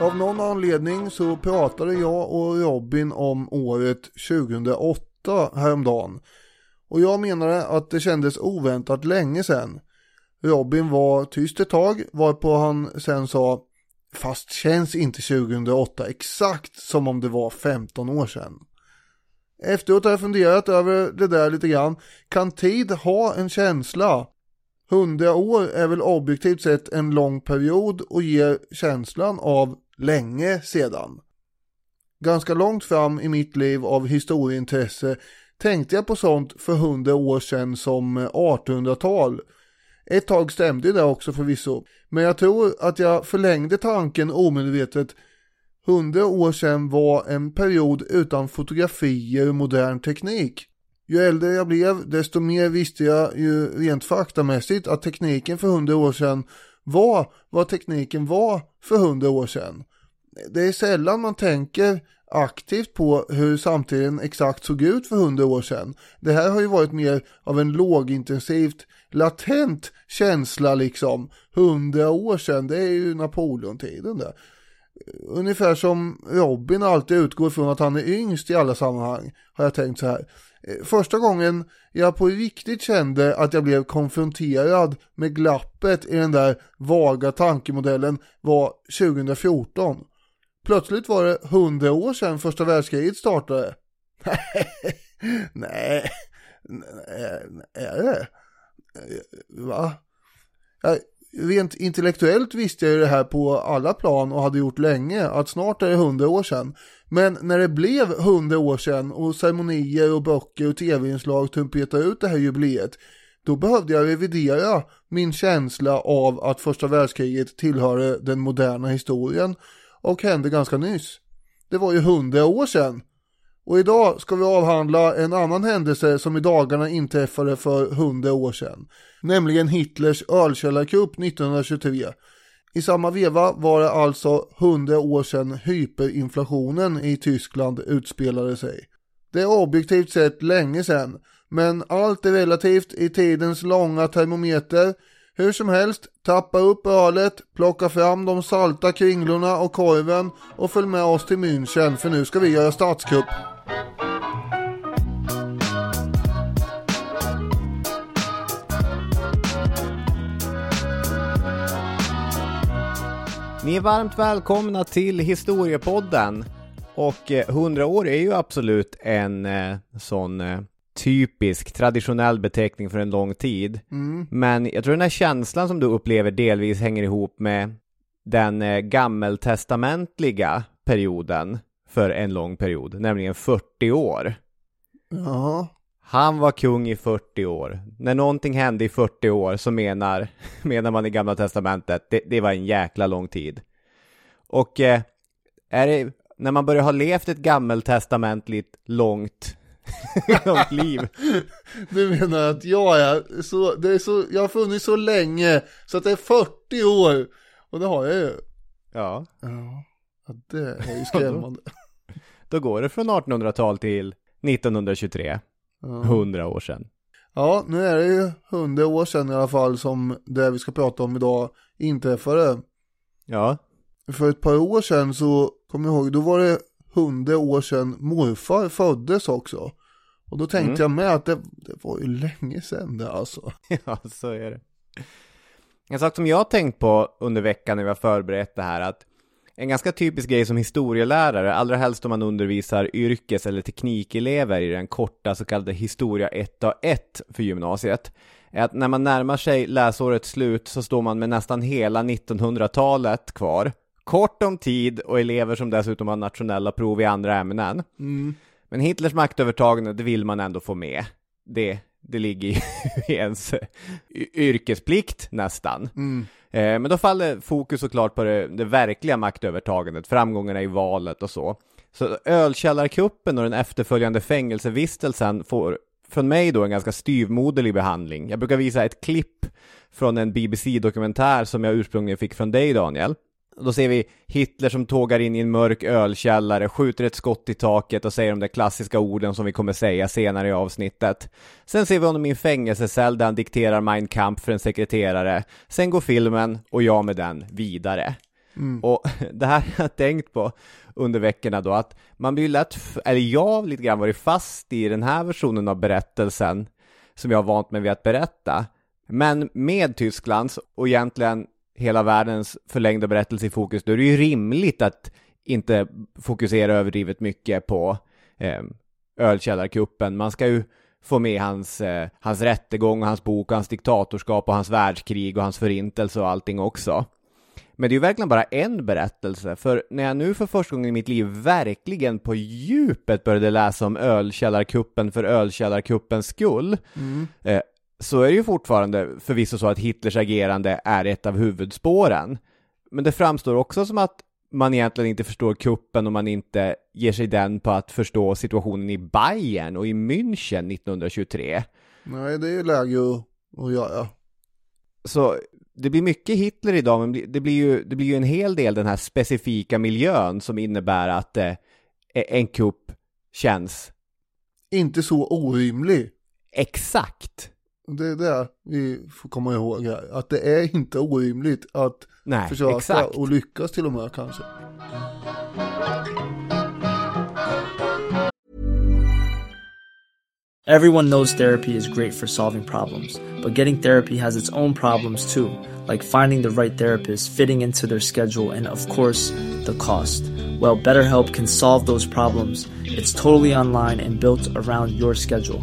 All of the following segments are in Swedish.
Av någon anledning så pratade jag och Robin om året 2008 häromdagen. Och jag menade att det kändes oväntat länge sedan. Robin var tyst ett tag varpå han sen sa Fast känns inte 2008 exakt som om det var 15 år sedan. Efteråt har jag funderat över det där lite grann. Kan tid ha en känsla? 100 år är väl objektivt sett en lång period och ger känslan av länge sedan. Ganska långt fram i mitt liv av historieintresse tänkte jag på sånt för 100 år sedan som 1800-tal. Ett tag stämde det också förvisso, men jag tror att jag förlängde tanken omedvetet. 100 år sedan var en period utan fotografier och modern teknik. Ju äldre jag blev, desto mer visste jag ju rent faktamässigt att tekniken för 100 år sedan var vad tekniken var för 100 år sedan. Det är sällan man tänker aktivt på hur samtiden exakt såg ut för 100 år sedan. Det här har ju varit mer av en lågintensivt latent känsla liksom. 100 år sedan, det är ju Napoleontiden där. Ungefär som Robin alltid utgår från att han är yngst i alla sammanhang, har jag tänkt så här. Eh, första gången jag på riktigt kände att jag blev konfronterad med glappet i den där vaga tankemodellen var 2014. Plötsligt var det 100 år sedan första världskriget startade. Nej, är det? Eh, va? rent intellektuellt visste jag ju det här på alla plan och hade gjort länge, att snart är det 100 år sedan. Men när det blev hundra år sedan och ceremonier och böcker och tv-inslag trumpetade ut det här jubileet, då behövde jag revidera min känsla av att första världskriget tillhörde den moderna historien och hände ganska nyss. Det var ju hundra år sedan. Och idag ska vi avhandla en annan händelse som i dagarna inträffade för hundra år sedan. Nämligen Hitlers ölkällarkupp 1923 i samma veva var det alltså 100 år sedan hyperinflationen i Tyskland utspelade sig. Det är objektivt sett länge sedan, men allt är relativt i tidens långa termometer. Hur som helst, tappa upp ölet, plocka fram de salta kringlorna och korven och följ med oss till München för nu ska vi göra statskupp. Ni är varmt välkomna till Historiepodden. Och 100 eh, år är ju absolut en eh, sån eh, typisk traditionell beteckning för en lång tid. Mm. Men jag tror den här känslan som du upplever delvis hänger ihop med den eh, gammeltestamentliga perioden för en lång period, nämligen 40 år. Ja. Han var kung i 40 år. När någonting hände i 40 år så menar, menar man i Gamla Testamentet, det, det var en jäkla lång tid. Och eh, är det, när man börjar ha levt ett gammeltestamentligt långt, långt liv. Du menar att jag är så, det är så, jag har funnits så länge så att det är 40 år. Och det har jag ju. Ja. Ja, det är ju skrämmande. Då går det från 1800-tal till 1923. Hundra år sedan. Ja, nu är det ju hundra år sedan i alla fall som det vi ska prata om idag inträffade. Ja. För ett par år sedan så, kommer jag ihåg, då var det hundra år sedan morfar föddes också. Och då tänkte mm. jag med att det, det var ju länge sedan det alltså. Ja, så är det. En sak som jag har tänkt på under veckan när vi har förberett det här, att en ganska typisk grej som historielärare, allra helst om man undervisar yrkes eller teknikelever i den korta så kallade historia 1A1 för gymnasiet, är att när man närmar sig läsårets slut så står man med nästan hela 1900-talet kvar. Kort om tid och elever som dessutom har nationella prov i andra ämnen. Mm. Men Hitlers maktövertagande, det vill man ändå få med. Det, det ligger i ens yrkesplikt nästan. Mm. Eh, men då faller fokus såklart på det, det verkliga maktövertagandet, framgångarna i valet och så. Så ölkällarkuppen och den efterföljande fängelsevistelsen får från mig då en ganska styvmoderlig behandling. Jag brukar visa ett klipp från en BBC-dokumentär som jag ursprungligen fick från dig Daniel. Då ser vi Hitler som tågar in i en mörk ölkällare, skjuter ett skott i taket och säger de där klassiska orden som vi kommer säga senare i avsnittet. Sen ser vi honom i en fängelsecell där han dikterar Mein Kampf för en sekreterare. Sen går filmen, och jag med den, vidare. Mm. Och det här har jag tänkt på under veckorna då, att man blir lätt, eller jag har lite grann varit fast i den här versionen av berättelsen som jag har vant mig vid att berätta. Men med Tysklands och egentligen hela världens förlängda berättelse i fokus, då är det ju rimligt att inte fokusera överdrivet mycket på eh, ölkällarkuppen. Man ska ju få med hans, eh, hans rättegång och hans bok och hans diktatorskap och hans världskrig och hans förintelse och allting också. Men det är ju verkligen bara en berättelse, för när jag nu för första gången i mitt liv verkligen på djupet började läsa om ölkällarkuppen för ölkällarkuppens skull, mm. eh, så är det ju fortfarande förvisso så att Hitlers agerande är ett av huvudspåren. Men det framstår också som att man egentligen inte förstår kuppen om man inte ger sig den på att förstå situationen i Bayern och i München 1923. Nej, det är ju läge att göra. Så det blir mycket Hitler idag, men det blir ju, det blir ju en hel del den här specifika miljön som innebär att eh, en kupp känns... Inte så orimlig. Exakt. Det är det vi får komma ihåg här. Att det är inte orimligt att Nej, försöka exakt. och lyckas till och med kanske. Everyone knows therapy is great for solving problems, but getting therapy has its own problems too, like finding the right therapist, fitting into their schedule, and of course, the cost. Well, BetterHelp can solve those problems. It's totally online and built around your schedule.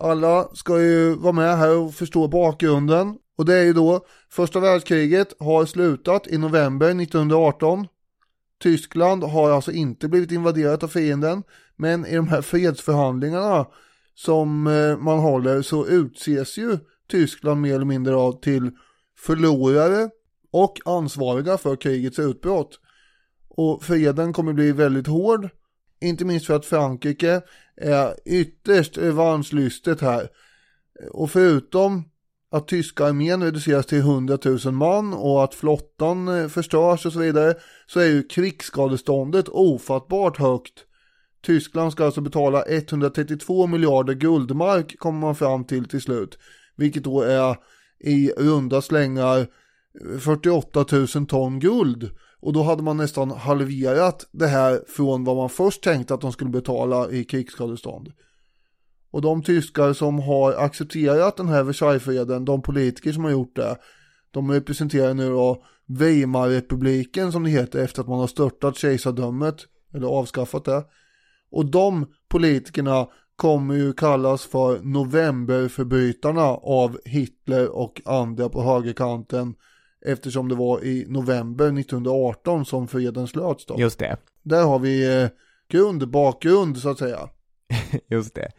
Alla ska ju vara med här och förstå bakgrunden. Och det är ju då första världskriget har slutat i november 1918. Tyskland har alltså inte blivit invaderat av fienden. Men i de här fredsförhandlingarna som eh, man håller så utses ju Tyskland mer eller mindre av till förlorare och ansvariga för krigets utbrott. Och freden kommer bli väldigt hård. Inte minst för att Frankrike är ytterst revanschlystet här. Och förutom att tyska armén reduceras till 100 000 man och att flottan eh, förstörs och så vidare så är ju krigsskadeståndet ofattbart högt. Tyskland ska alltså betala 132 miljarder guldmark kommer man fram till till slut. Vilket då är i runda slängar eh, 48 000 ton guld. Och då hade man nästan halverat det här från vad man först tänkte att de skulle betala i krigsskadestånd. Och de tyskar som har accepterat den här Versaillesfreden, de politiker som har gjort det, de representerar nu då Weimarrepubliken som det heter efter att man har störtat kejsardömet, eller avskaffat det. Och de politikerna kommer ju kallas för novemberförbrytarna av Hitler och andra på högerkanten eftersom det var i november 1918 som freden slöts då. Just det. Där har vi eh, grund, bakgrund så att säga. Just det.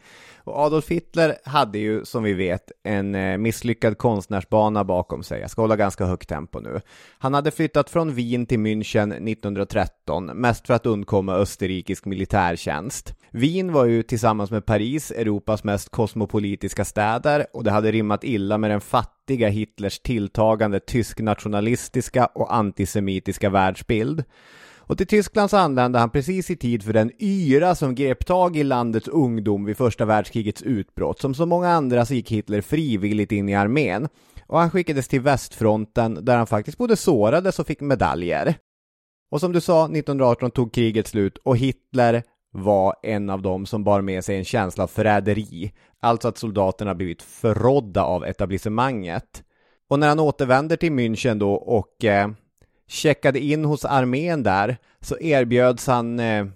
Och Adolf Hitler hade ju, som vi vet, en eh, misslyckad konstnärsbana bakom sig. Jag ska hålla ganska högt tempo nu. Han hade flyttat från Wien till München 1913, mest för att undkomma österrikisk militärtjänst. Wien var ju tillsammans med Paris Europas mest kosmopolitiska städer och det hade rimmat illa med den fattiga Hitlers tilltagande tysk-nationalistiska och antisemitiska världsbild. Och till Tyskland så anlände han precis i tid för den yra som grep tag i landets ungdom vid första världskrigets utbrott. Som så många andra så gick Hitler frivilligt in i armén. Och han skickades till västfronten där han faktiskt både sårades och fick medaljer. Och som du sa, 1918 tog kriget slut och Hitler var en av dem som bar med sig en känsla av förräderi. Alltså att soldaterna blivit förrådda av etablissemanget. Och när han återvänder till München då och eh, checkade in hos armén där så erbjöds han eh,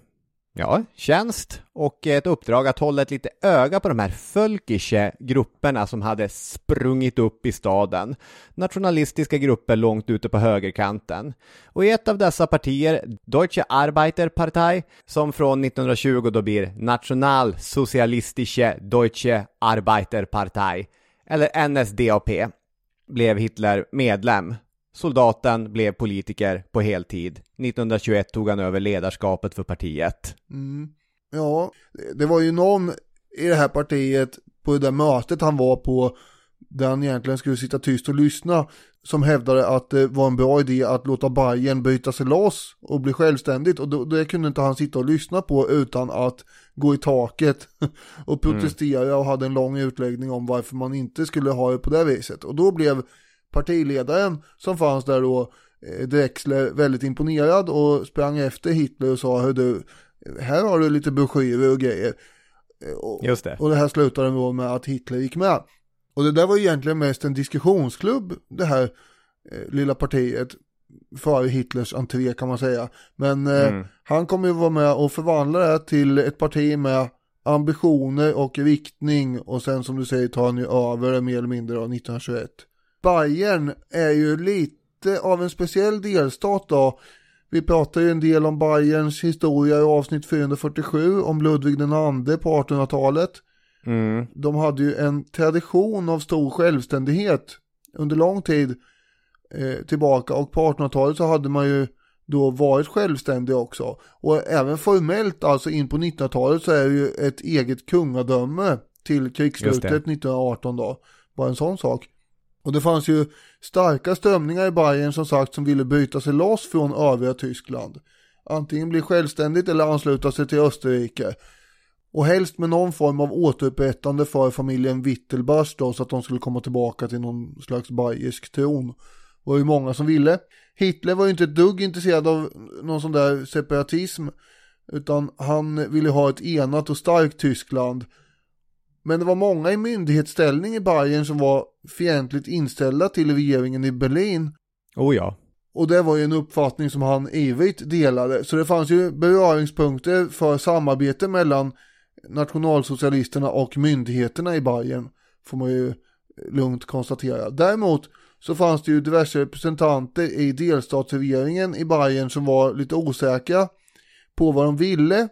ja, tjänst och ett uppdrag att hålla ett lite öga på de här fölkische grupperna som hade sprungit upp i staden. Nationalistiska grupper långt ute på högerkanten. Och i ett av dessa partier, Deutsche Arbeiterpartei, som från 1920 då blir Nationalsozialistische Deutsche Arbeiterpartei, eller NSDAP, blev Hitler medlem Soldaten blev politiker på heltid. 1921 tog han över ledarskapet för partiet. Mm. Ja, det var ju någon i det här partiet på det där mötet han var på där han egentligen skulle sitta tyst och lyssna som hävdade att det var en bra idé att låta Bayern byta sig loss och bli självständigt och då, det kunde inte han sitta och lyssna på utan att gå i taket och protestera mm. och hade en lång utläggning om varför man inte skulle ha det på det viset och då blev partiledaren som fanns där då, eh, Drexler, väldigt imponerad och sprang efter Hitler och sa, hör du, här har du lite broschyrer och grejer. Eh, och, Just det. Och det här slutade då med att Hitler gick med. Och det där var egentligen mest en diskussionsklubb, det här eh, lilla partiet, före Hitlers entré kan man säga. Men eh, mm. han kommer ju vara med och förvandla det till ett parti med ambitioner och riktning och sen som du säger tar han ju över mer eller mindre då 1921. Bayern är ju lite av en speciell delstat då. Vi pratar ju en del om Bayerns historia i avsnitt 447 om Ludvig den ande på 1800-talet. Mm. De hade ju en tradition av stor självständighet under lång tid eh, tillbaka och på 1800-talet så hade man ju då varit självständig också. Och även formellt alltså in på 1900-talet så är det ju ett eget kungadöme till krigsslutet 1918 då. Bara en sån sak. Och det fanns ju starka strömningar i Bayern som sagt som ville bryta sig loss från övriga Tyskland. Antingen bli självständigt eller ansluta sig till Österrike. Och helst med någon form av återupprättande för familjen Wittelbach då så att de skulle komma tillbaka till någon slags bayersk tron. Det var ju många som ville. Hitler var ju inte ett dugg intresserad av någon sån där separatism. Utan han ville ha ett enat och starkt Tyskland men det var många i myndighetsställning i Bayern som var fientligt inställda till regeringen i Berlin. Oh ja. Och det var ju en uppfattning som han ivrigt delade. Så det fanns ju beröringspunkter för samarbete mellan nationalsocialisterna och myndigheterna i Bayern. Får man ju lugnt konstatera. Däremot så fanns det ju diverse representanter i delstatsregeringen i Bayern som var lite osäkra på vad de ville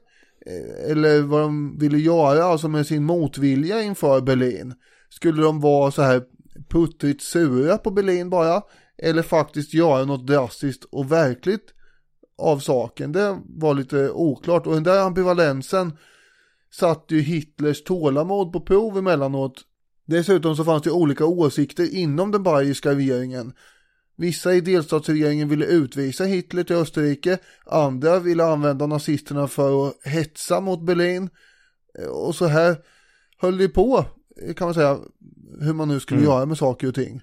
Eh, eller vad de ville göra, alltså med sin motvilja inför Berlin. Skulle de vara så här puttrigt sura på Berlin bara? Eller faktiskt göra något drastiskt och verkligt av saken? Det var lite oklart och den där ambivalensen satte ju Hitlers tålamod på prov emellanåt. Dessutom så fanns det olika åsikter inom den bayerska regeringen. Vissa i delstatsregeringen ville utvisa Hitler till Österrike, andra ville använda nazisterna för att hetsa mot Berlin. Och så här höll det på, kan man säga, hur man nu skulle mm. göra med saker och ting.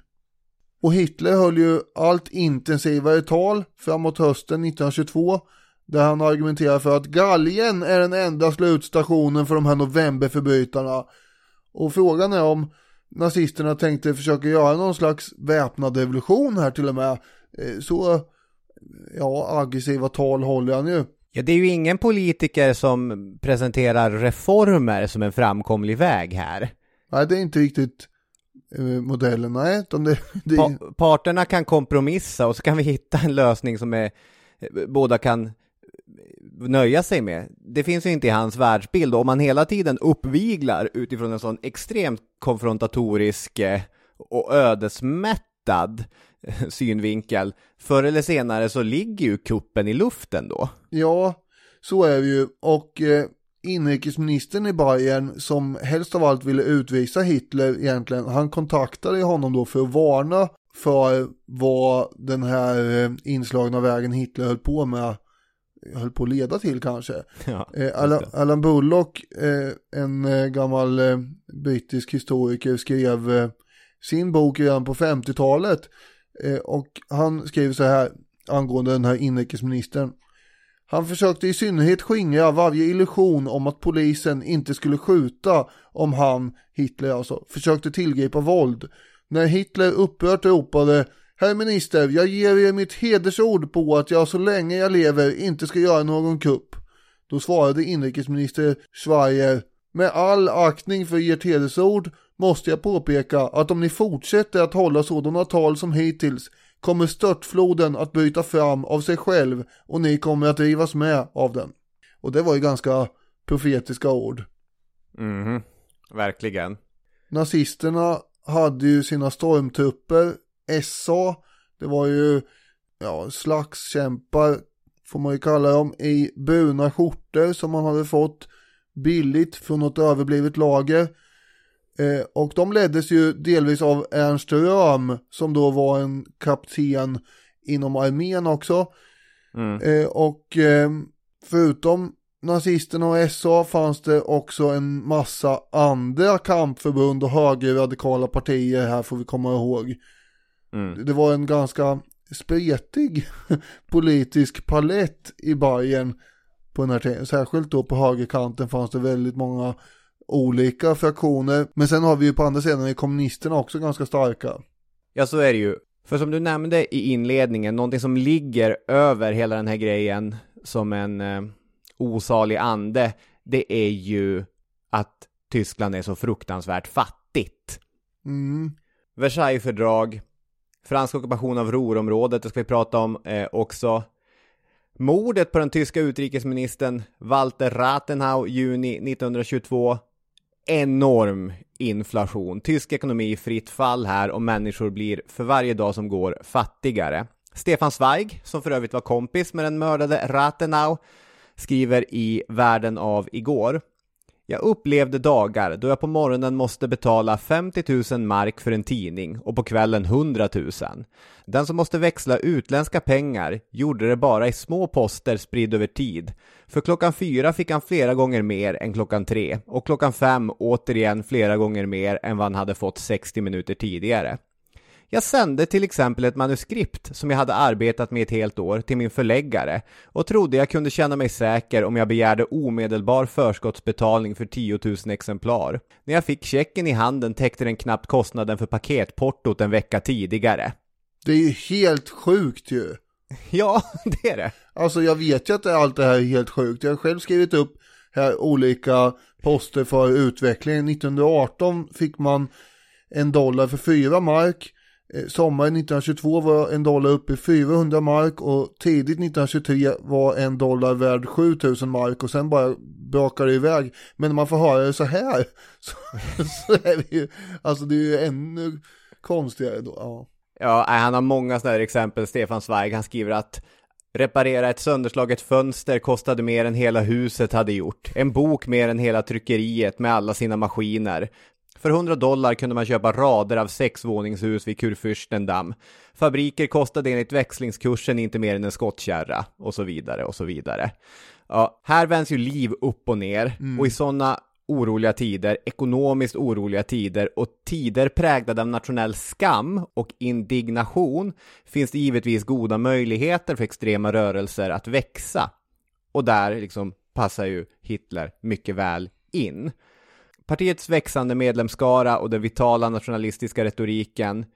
Och Hitler höll ju allt intensivare tal framåt hösten 1922 där han argumenterar för att galgen är den enda slutstationen för de här novemberförbrytarna. Och frågan är om nazisterna tänkte försöka göra någon slags väpnad revolution här till och med. Eh, så, ja, aggressiva tal håller han ju. Ja, det är ju ingen politiker som presenterar reformer som en framkomlig väg här. Nej, det är inte riktigt eh, modellen, nej. Det, det... Pa parterna kan kompromissa och så kan vi hitta en lösning som är, båda kan nöja sig med. Det finns ju inte i hans världsbild och om man hela tiden uppviglar utifrån en sån extremt konfrontatorisk eh, och ödesmättad eh, synvinkel, förr eller senare så ligger ju kuppen i luften då. Ja, så är det ju. Och eh, inrikesministern i Bayern som helst av allt ville utvisa Hitler egentligen, han kontaktade honom då för att varna för vad den här eh, inslagna vägen Hitler höll på med höll på att leda till kanske. Ja, eh, Alan, Alan Bullock, eh, en eh, gammal eh, brittisk historiker, skrev eh, sin bok redan på 50-talet eh, och han skriver så här angående den här inrikesministern. Han försökte i synnerhet skingra varje illusion om att polisen inte skulle skjuta om han, Hitler alltså, försökte tillgripa våld. När Hitler upprört ropade Herr minister, jag ger er mitt hedersord på att jag så länge jag lever inte ska göra någon kupp. Då svarade inrikesminister Schweier med all aktning för ert hedersord måste jag påpeka att om ni fortsätter att hålla sådana tal som hittills kommer störtfloden att bryta fram av sig själv och ni kommer att rivas med av den. Och det var ju ganska profetiska ord. Mhm, verkligen. Nazisterna hade ju sina stormtrupper, SA, det var ju ja, slagskämpar får man ju kalla dem, i bruna skjortor som man hade fått billigt från något överblivet lager. Eh, och de leddes ju delvis av Ernst Röhm som då var en kapten inom armén också. Mm. Eh, och eh, förutom nazisterna och SA fanns det också en massa andra kampförbund och högerradikala partier här får vi komma ihåg. Mm. Det var en ganska spretig politisk palett i Bayern på den här tiden. Särskilt då på högerkanten fanns det väldigt många olika fraktioner. Men sen har vi ju på andra sidan är kommunisterna också ganska starka. Ja, så är det ju. För som du nämnde i inledningen, någonting som ligger över hela den här grejen som en eh, osalig ande, det är ju att Tyskland är så fruktansvärt fattigt. Mm. Versaillesfördrag, fransk ockupation av Ruhrområdet, det ska vi prata om eh, också. Mordet på den tyska utrikesministern Walter Rathenau juni 1922. Enorm inflation. Tysk ekonomi i fritt fall här och människor blir för varje dag som går fattigare. Stefan Zweig, som för övrigt var kompis med den mördade Rathenau, skriver i Världen av igår. Jag upplevde dagar då jag på morgonen måste betala 50 000 mark för en tidning och på kvällen 100 000. Den som måste växla utländska pengar gjorde det bara i små poster spridd över tid. För klockan fyra fick han flera gånger mer än klockan tre och klockan fem återigen flera gånger mer än vad han hade fått 60 minuter tidigare. Jag sände till exempel ett manuskript som jag hade arbetat med ett helt år till min förläggare och trodde jag kunde känna mig säker om jag begärde omedelbar förskottsbetalning för 10 000 exemplar. När jag fick checken i handen täckte den knappt kostnaden för paketportot en vecka tidigare. Det är ju helt sjukt ju. Ja, det är det. Alltså jag vet ju att allt det här är helt sjukt. Jag har själv skrivit upp här olika poster för utvecklingen. 1918 fick man en dollar för fyra mark. Eh, sommaren 1922 var en dollar uppe i 400 mark och tidigt 1923 var en dollar värd 7000 mark och sen bara brakar det iväg. Men när man får höra det så här så, så är det ju, alltså det är ju ännu konstigare då. Ja. Ja, han har många sådana här exempel, Stefan Zweig. Han skriver att reparera ett sönderslaget fönster kostade mer än hela huset hade gjort. En bok mer än hela tryckeriet med alla sina maskiner. För 100 dollar kunde man köpa rader av sexvåningshus vid Kurfürstendamm. Fabriker kostade enligt växlingskursen inte mer än en skottkärra och så vidare och så vidare. Ja, här vänds ju liv upp och ner och i sådana oroliga tider, ekonomiskt oroliga tider och tider präglade av nationell skam och indignation finns det givetvis goda möjligheter för extrema rörelser att växa. Och där liksom passar ju Hitler mycket väl in. Partiets växande medlemskara och den vitala nationalistiska retoriken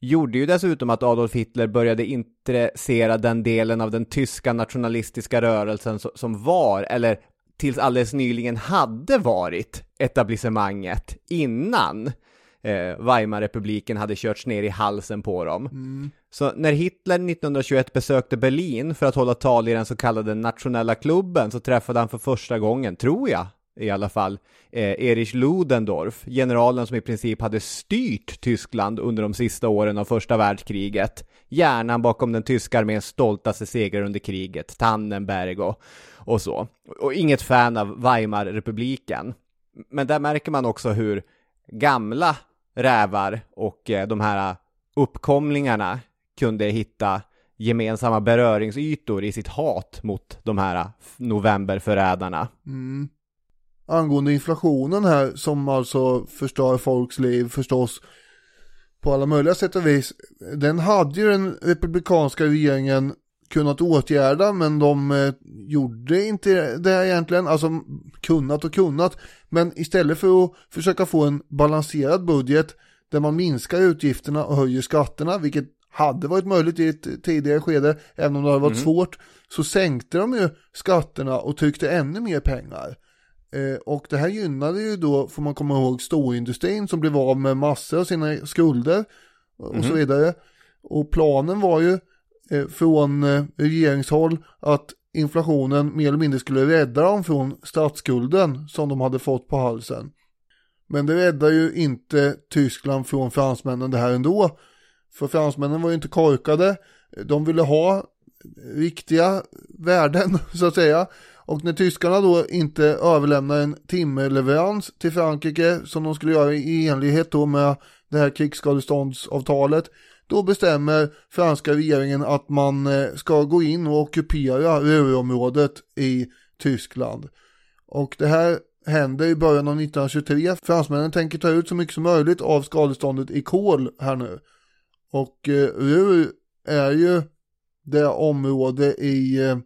gjorde ju dessutom att Adolf Hitler började intressera den delen av den tyska nationalistiska rörelsen som var, eller tills alldeles nyligen hade varit etablissemanget innan. eh, Weimarrepubliken hade körts ner i halsen på dem. Så när Hitler 1921 besökte Berlin för att hålla tal i den så kallade nationella klubben så träffade han för första gången, tror jag, i alla fall, eh, Erich Ludendorff, generalen som i princip hade styrt Tyskland under de sista åren av första världskriget. Hjärnan bakom den tyska arméns stoltaste segrar under kriget, Tannenberg och, och så. Och inget fan av Weimarrepubliken. Men där märker man också hur gamla rävar och eh, de här uppkomlingarna kunde hitta gemensamma beröringsytor i sitt hat mot de här novemberförrädarna. Mm angående inflationen här som alltså förstör folks liv förstås på alla möjliga sätt och vis. Den hade ju den republikanska regeringen kunnat åtgärda men de eh, gjorde inte det egentligen, alltså kunnat och kunnat. Men istället för att försöka få en balanserad budget där man minskar utgifterna och höjer skatterna, vilket hade varit möjligt i ett tidigare skede, även om det hade varit svårt, så sänkte de ju skatterna och tryckte ännu mer pengar. Eh, och det här gynnade ju då, får man komma ihåg, storindustrin som blev av med massor av sina skulder och så vidare. Och planen var ju eh, från eh, regeringshåll att inflationen mer eller mindre skulle rädda dem från statsskulden som de hade fått på halsen. Men det räddar ju inte Tyskland från fransmännen det här ändå. För fransmännen var ju inte korkade. De ville ha riktiga värden så att säga. Och när tyskarna då inte överlämnar en timmerleverans till Frankrike som de skulle göra i enlighet då med det här krigsskadeståndsavtalet. Då bestämmer franska regeringen att man eh, ska gå in och ockupera Ruhrområdet i Tyskland. Och det här händer i början av 1923. Fransmännen tänker ta ut så mycket som möjligt av skadeståndet i kol här nu. Och eh, Ruhr är ju det område i eh,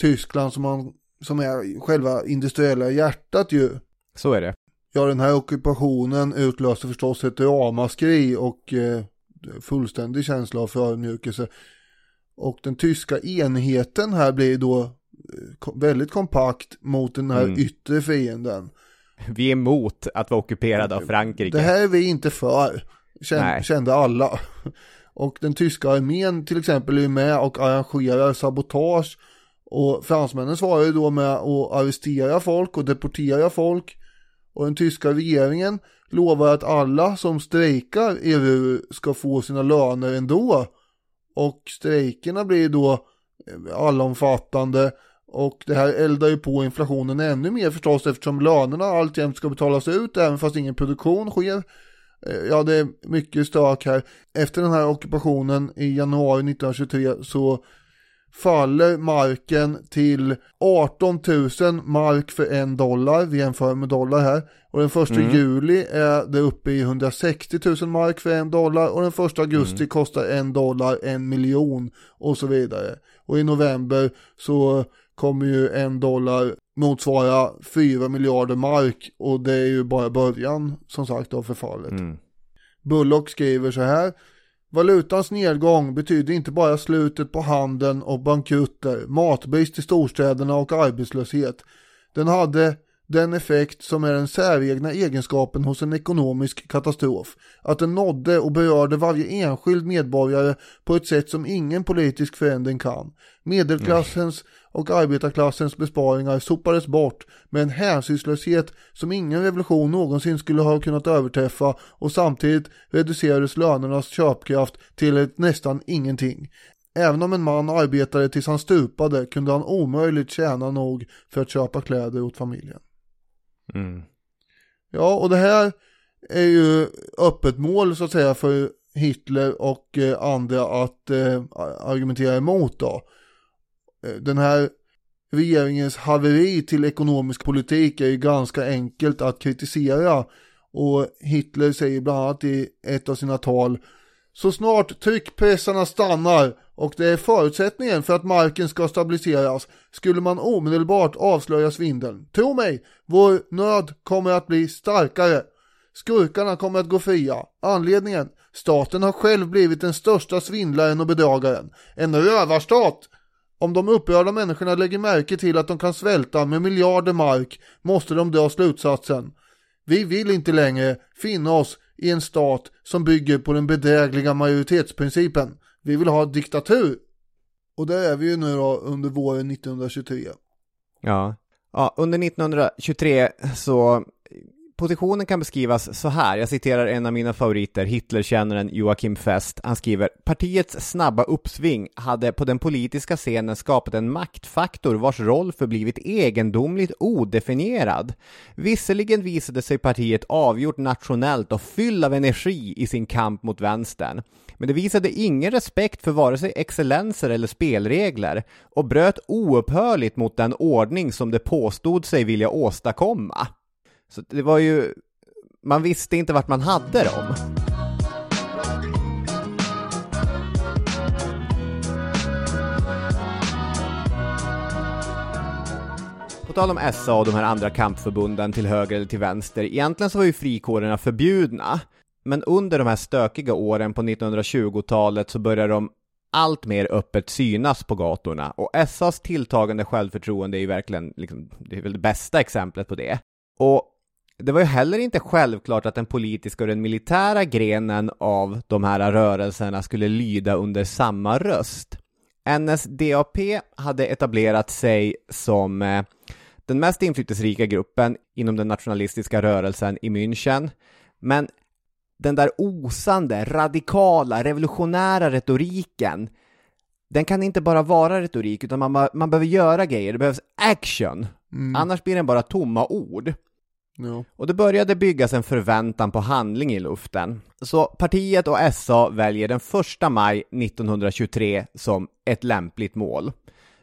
Tyskland som, man, som är själva industriella hjärtat ju. Så är det. Ja, den här ockupationen utlöste förstås ett ramaskri och eh, fullständig känsla av förödmjukelse. Och den tyska enheten här blir då eh, väldigt kompakt mot den här Mm. yttre fienden. Vi är emot att vara ockuperade av Frankrike. Det här är vi inte för, kände, kände alla. Och den tyska armén till exempel är med och arrangerar sabotage. Och fransmännen svarar ju då med att arrestera folk och deportera folk. Och den tyska regeringen lovar att alla som strejkar i RUR ska få sina löner ändå. Och strejkerna blir då eh, allomfattande. Och det här eldar ju på inflationen ännu mer förstås eftersom lönerna alltjämt ska betalas ut även fast ingen produktion sker. Eh, ja, det är mycket stök här. Efter den här ockupationen i januari 1923 så faller marken till 18 000 mark för en dollar. Vi jämför med dollar här. Och den första juli är det uppe i 160 000 mark för en dollar. Och den första augusti kostar en dollar en miljon och så vidare. Och i november så kommer ju en dollar motsvara 4 miljarder mark. Och det är ju bara början som sagt av förfallet. Mm. Bullock skriver så här. Valutans nedgång betyder inte bara slutet på handeln och bankrutter, matbrist i storstäderna och arbetslöshet. Den hade den effekt som är den säregna egenskapen hos en ekonomisk katastrof. Att den nådde och berörde varje enskild medborgare på ett sätt som ingen politisk förändring kan. Medelklassens och arbetarklassens besparingar sopades bort med en hänsynslöshet som ingen revolution någonsin skulle ha kunnat överträffa och samtidigt reducerades lönernas köpkraft till ett nästan ingenting. Även om en man arbetade tills han stupade kunde han omöjligt tjäna nog för att köpa kläder åt familjen. Mm. Ja, och det här är ju öppet mål så att säga för Hitler och eh, andra att eh, argumentera emot då. Eh, den här regeringens haveri till ekonomisk politik är ju ganska enkelt att kritisera och Hitler säger bland annat i ett av sina tal så snart tryckpressarna stannar och det är förutsättningen för att marken ska stabiliseras skulle man omedelbart avslöja svindeln. Tro mig, vår nöd kommer att bli starkare. Skurkarna kommer att gå fria. Anledningen? Staten har själv blivit den största svindlaren och bedragaren. En rövarstat! Om de upprörda människorna lägger märke till att de kan svälta med miljarder mark måste de dra slutsatsen. Vi vill inte längre finna oss i en stat som bygger på den bedrägliga majoritetsprincipen. Vi vill ha diktatur. Och det är vi ju nu då under våren 1923. Ja. ja, under 1923 så positionen kan beskrivas så här, jag citerar en av mina favoriter, Hitlerkännaren Joakim Fest. Han skriver Partiets snabba uppsving hade på den politiska scenen skapat en maktfaktor vars roll förblivit egendomligt odefinierad. Visserligen visade sig partiet avgjort nationellt och fylld av energi i sin kamp mot vänstern. Men det visade ingen respekt för vare sig excellenser eller spelregler och bröt oupphörligt mot den ordning som det påstod sig vilja åstadkomma. Så det var ju, man visste inte vart man hade dem. På tal om SA och de här andra kampförbunden till höger eller till vänster, egentligen så var ju frikårerna förbjudna. Men under de här stökiga åren på 1920-talet så började de allt mer öppet synas på gatorna och SAs tilltagande självförtroende är ju verkligen, liksom, det är väl det bästa exemplet på det. Och det var ju heller inte självklart att den politiska och den militära grenen av de här rörelserna skulle lyda under samma röst. NSDAP hade etablerat sig som eh, den mest inflytelserika gruppen inom den nationalistiska rörelsen i München, men den där osande, radikala, revolutionära retoriken, den kan inte bara vara retorik, utan man, man behöver göra grejer, det behövs action. Annars blir den bara tomma ord. Ja. Och det började byggas en förväntan på handling i luften. Så partiet och SA väljer den 1 maj 1923 som ett lämpligt mål.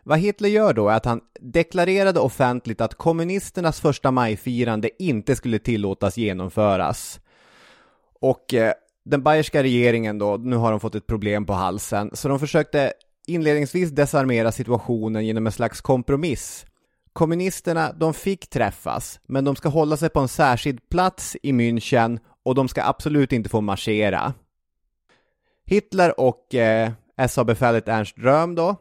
Vad Hitler gör då är att han deklarerade offentligt att kommunisternas första majfirande inte skulle tillåtas genomföras. Och eh, den bayerska regeringen då, nu har de fått ett problem på halsen, så de försökte inledningsvis desarmera situationen genom en slags kompromiss. Kommunisterna, de fick träffas, men de ska hålla sig på en särskild plats i München och de ska absolut inte få marschera. Hitler och eh, SA-befälet Ernst Röhm då,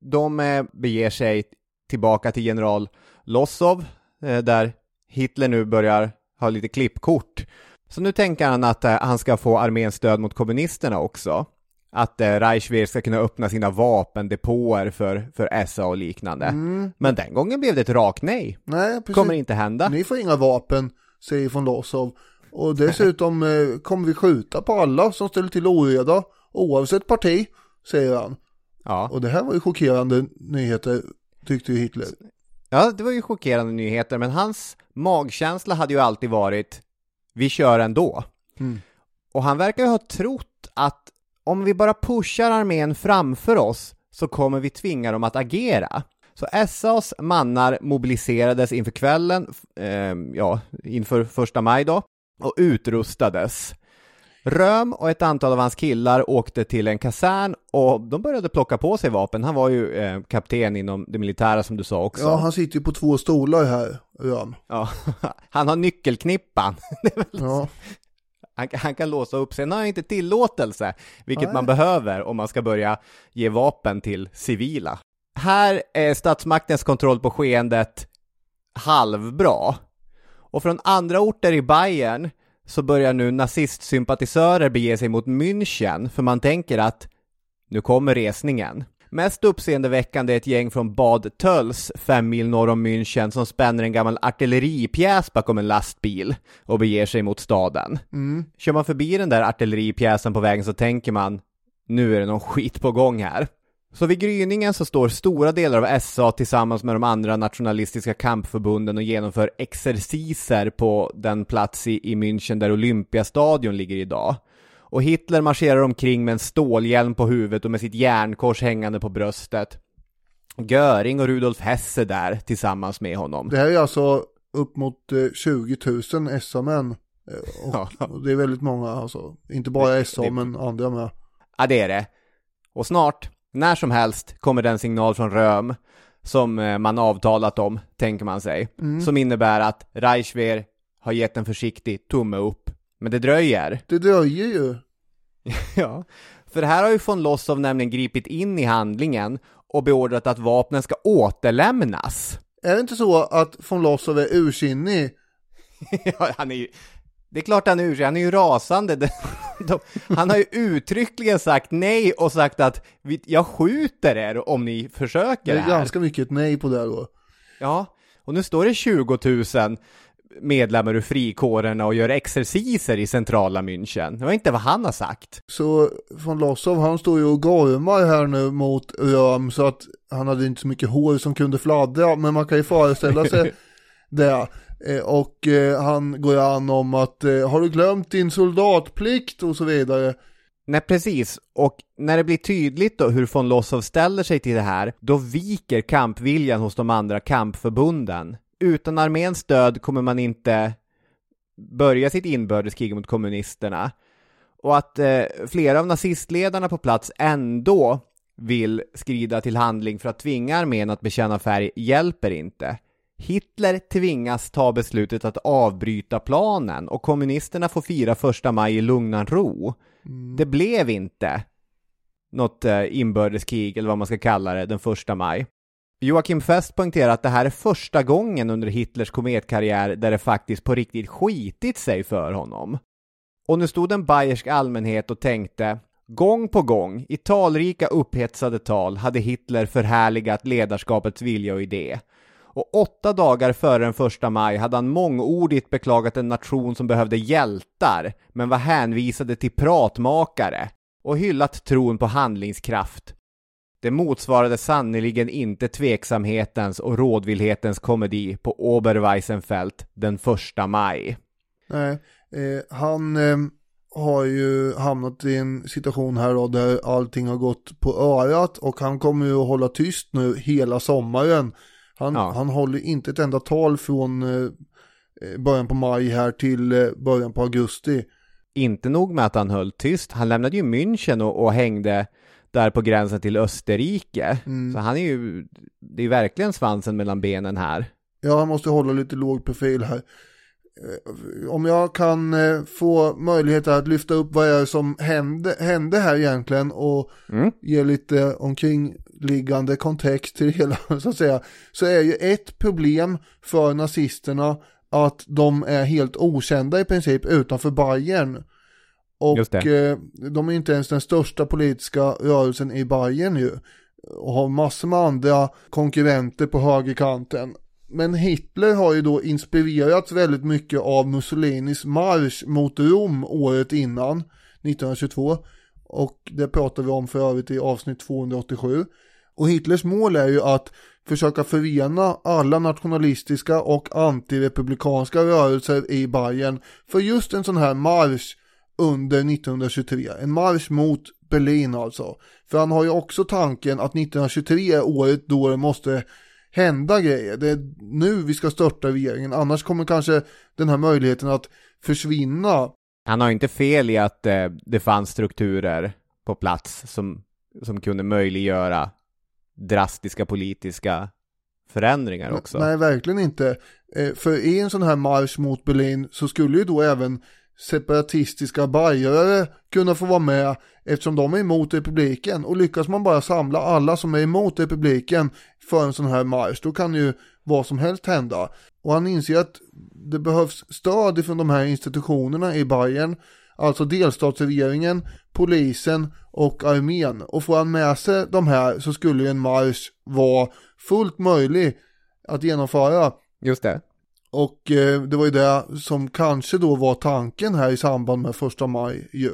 de eh, beger sig tillbaka till general Lossow, eh, där Hitler nu börjar ha lite klippkort. Så nu tänker han att eh, han ska få arméns stöd mot kommunisterna också. Att eh, Reichswehr ska kunna öppna sina vapendepåer för, för SA och liknande. Men den gången blev det ett rakt nej. Nej, precis. Kommer inte hända. Ni får inga vapen, säger von Lossow. Och dessutom eh, kommer vi skjuta på alla som ställer till oreda, oavsett parti, säger han. Ja. Och det här var ju chockerande nyheter, tyckte ju Hitler. ja, det var ju chockerande nyheter, men hans magkänsla hade ju alltid varit vi kör ändå. Och han verkar ju ha trott att om vi bara pushar armén framför oss så kommer vi tvinga dem att agera. Så SAs mannar mobiliserades inför kvällen, eh, ja, inför första maj då, och utrustades. Röm och ett antal av hans killar åkte till en kasern och de började plocka på sig vapen. Han var ju eh, kapten inom det militära som du sa också. Ja, han sitter ju på två stolar här, Röm. Ja, han har nyckelknippan. Ja, han, han kan låsa upp sig. Sen har han inte tillåtelse, vilket Nej. man behöver om man ska börja ge vapen till civila. Här är statsmaktens kontroll på skeendet halvbra. Och från andra orter i Bayern så börjar nu nazistsympatisörer bege sig mot München, för man tänker att nu kommer resningen. Mest uppseendeväckande är ett gäng från Bad Töls, fem mil norr om München, som spänner en gammal artilleripjäs bakom en lastbil och beger sig mot staden. Kör man förbi den där artilleripjäsen på vägen så tänker man, nu är det någon skit på gång här. Så vid gryningen så står stora delar av SA tillsammans med de andra nationalistiska kampförbunden och genomför exerciser på den plats i, i München där Olympiastadion ligger idag. Och Hitler marscherar omkring med en stålhjälm på huvudet och med sitt järnkors hängande på bröstet. Göring och Rudolf Hesse där tillsammans med honom. det här är alltså upp mot eh, 20 000 SA-män. Och det är väldigt många alltså. Inte bara SA det- men andra med. Ja, det är det. Och snart, när som helst, kommer den signal från Röm som eh, man avtalat om, tänker man sig. Som innebär att Reichswehr har gett en försiktig tumme upp. Men det dröjer. Det dröjer ju. Ja, för här har ju von Lossow nämligen gripit in i handlingen och beordrat att vapnen ska återlämnas. Är det inte så att von Lossow är ursinnig? ja, han är ju... Det är klart han är ur sig, han är ju rasande. De, de, han har ju uttryckligen sagt nej och sagt att jag skjuter er om ni försöker Det är ganska mycket nej på det då. Ja, och nu står det 20 000 medlemmar ur frikårerna och gör exerciser i centrala München. Det var inte vad han har sagt. Så von Lossow han står ju och gormar här nu mot Röm så att han hade inte så mycket hår som kunde fladdra men man kan ju föreställa sig det. Eh, och eh, han går an om att eh, har du glömt din soldatplikt och så vidare. Nej, precis. Och när det blir tydligt då hur von Lossow ställer sig till det här, då viker kampviljan hos de andra kampförbunden. Utan arméns stöd kommer man inte börja sitt inbördeskrig mot kommunisterna. Och att eh, flera av nazistledarna på plats ändå vill skrida till handling för att tvinga armén att bekänna färg hjälper inte. Hitler tvingas ta beslutet att avbryta planen och kommunisterna får fira första maj i lugnan ro. Det blev inte något eh, inbördeskrig eller vad man ska kalla det den första maj. Joakim Fest poängterar att det här är första gången under Hitlers kometkarriär där det faktiskt på riktigt skitit sig för honom. Och nu stod en bayersk allmänhet och tänkte Gång på gång, i talrika upphetsade tal, hade Hitler förhärligat ledarskapets vilja och idé. Och åtta dagar före den första maj hade han mångordigt beklagat en nation som behövde hjältar, men var hänvisade till pratmakare och hyllat tron på handlingskraft. Det motsvarade sannerligen inte tveksamhetens och rådvillhetens komedi på Oberweissenfeld den första maj. Nej, eh, han eh, har ju hamnat i en situation här då där allting har gått på örat och han kommer ju att hålla tyst nu hela sommaren. Han, Ja. han håller inte ett enda tal från eh, eh, början på maj här till eh, början på augusti. Inte nog med att han höll tyst, han lämnade ju München och, och hängde där på gränsen till Österrike. Så han är ju, det är verkligen svansen mellan benen här. Ja, han måste hålla lite låg profil här. Om jag kan få möjlighet att lyfta upp vad är det som hände, hände här egentligen och Mm. ge lite omkringliggande kontext till det hela så att säga. Så är ju ett problem för nazisterna att de är helt okända i princip utanför Bayern. Och eh, de är inte ens den största politiska rörelsen i Bayern ju. Och har massor med andra konkurrenter på högerkanten. Men Hitler har ju då inspirerats väldigt mycket av Mussolinis marsch mot Rom året innan, 1922. Och det pratar vi om för övrigt i avsnitt 287. Och Hitlers mål är ju att försöka förena alla nationalistiska och antirepublikanska rörelser i Bayern för just en sån här marsch under 1923. En marsch mot Berlin alltså. För han har ju också tanken att 1923 är året då det måste hända grejer. Det är nu vi ska störta regeringen, annars kommer kanske den här möjligheten att försvinna. Han har inte fel i att eh, det fanns strukturer på plats som, som kunde möjliggöra drastiska politiska förändringar också. Nej, verkligen inte. Eh, För i en sån här marsch mot Berlin så skulle ju då även separatistiska bajare kunna få vara med eftersom de är emot republiken och lyckas man bara samla alla som är emot republiken för en sån här marsch då kan ju vad som helst hända. Och han inser att det behövs stöd från de här institutionerna i Bayern, alltså delstatsregeringen, polisen och armén. Och får han med sig de här så skulle ju en marsch vara fullt möjlig att genomföra. Just det. Och eh, det var ju det som kanske då var tanken här i samband med första maj ju.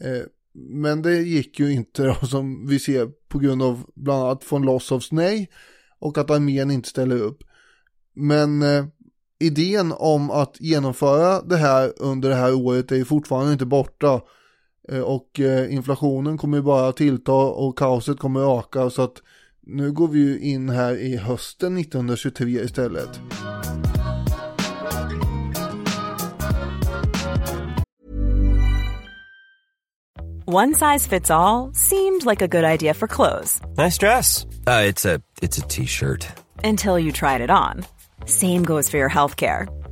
Eh, men det gick ju inte då som vi ser på grund av bland annat von Lossows nej och att armén inte ställer upp. Men eh, idén om att genomföra det här under det här året är ju fortfarande inte borta. Eh, och eh, inflationen kommer ju bara tillta och kaoset kommer öka så att nu går vi ju in här i hösten 1923 istället. One size fits all seemed like a good idea for clothes Nice dress. Uh, it's a it's a t-shirt. until you tried it on. Same goes for your healthcare.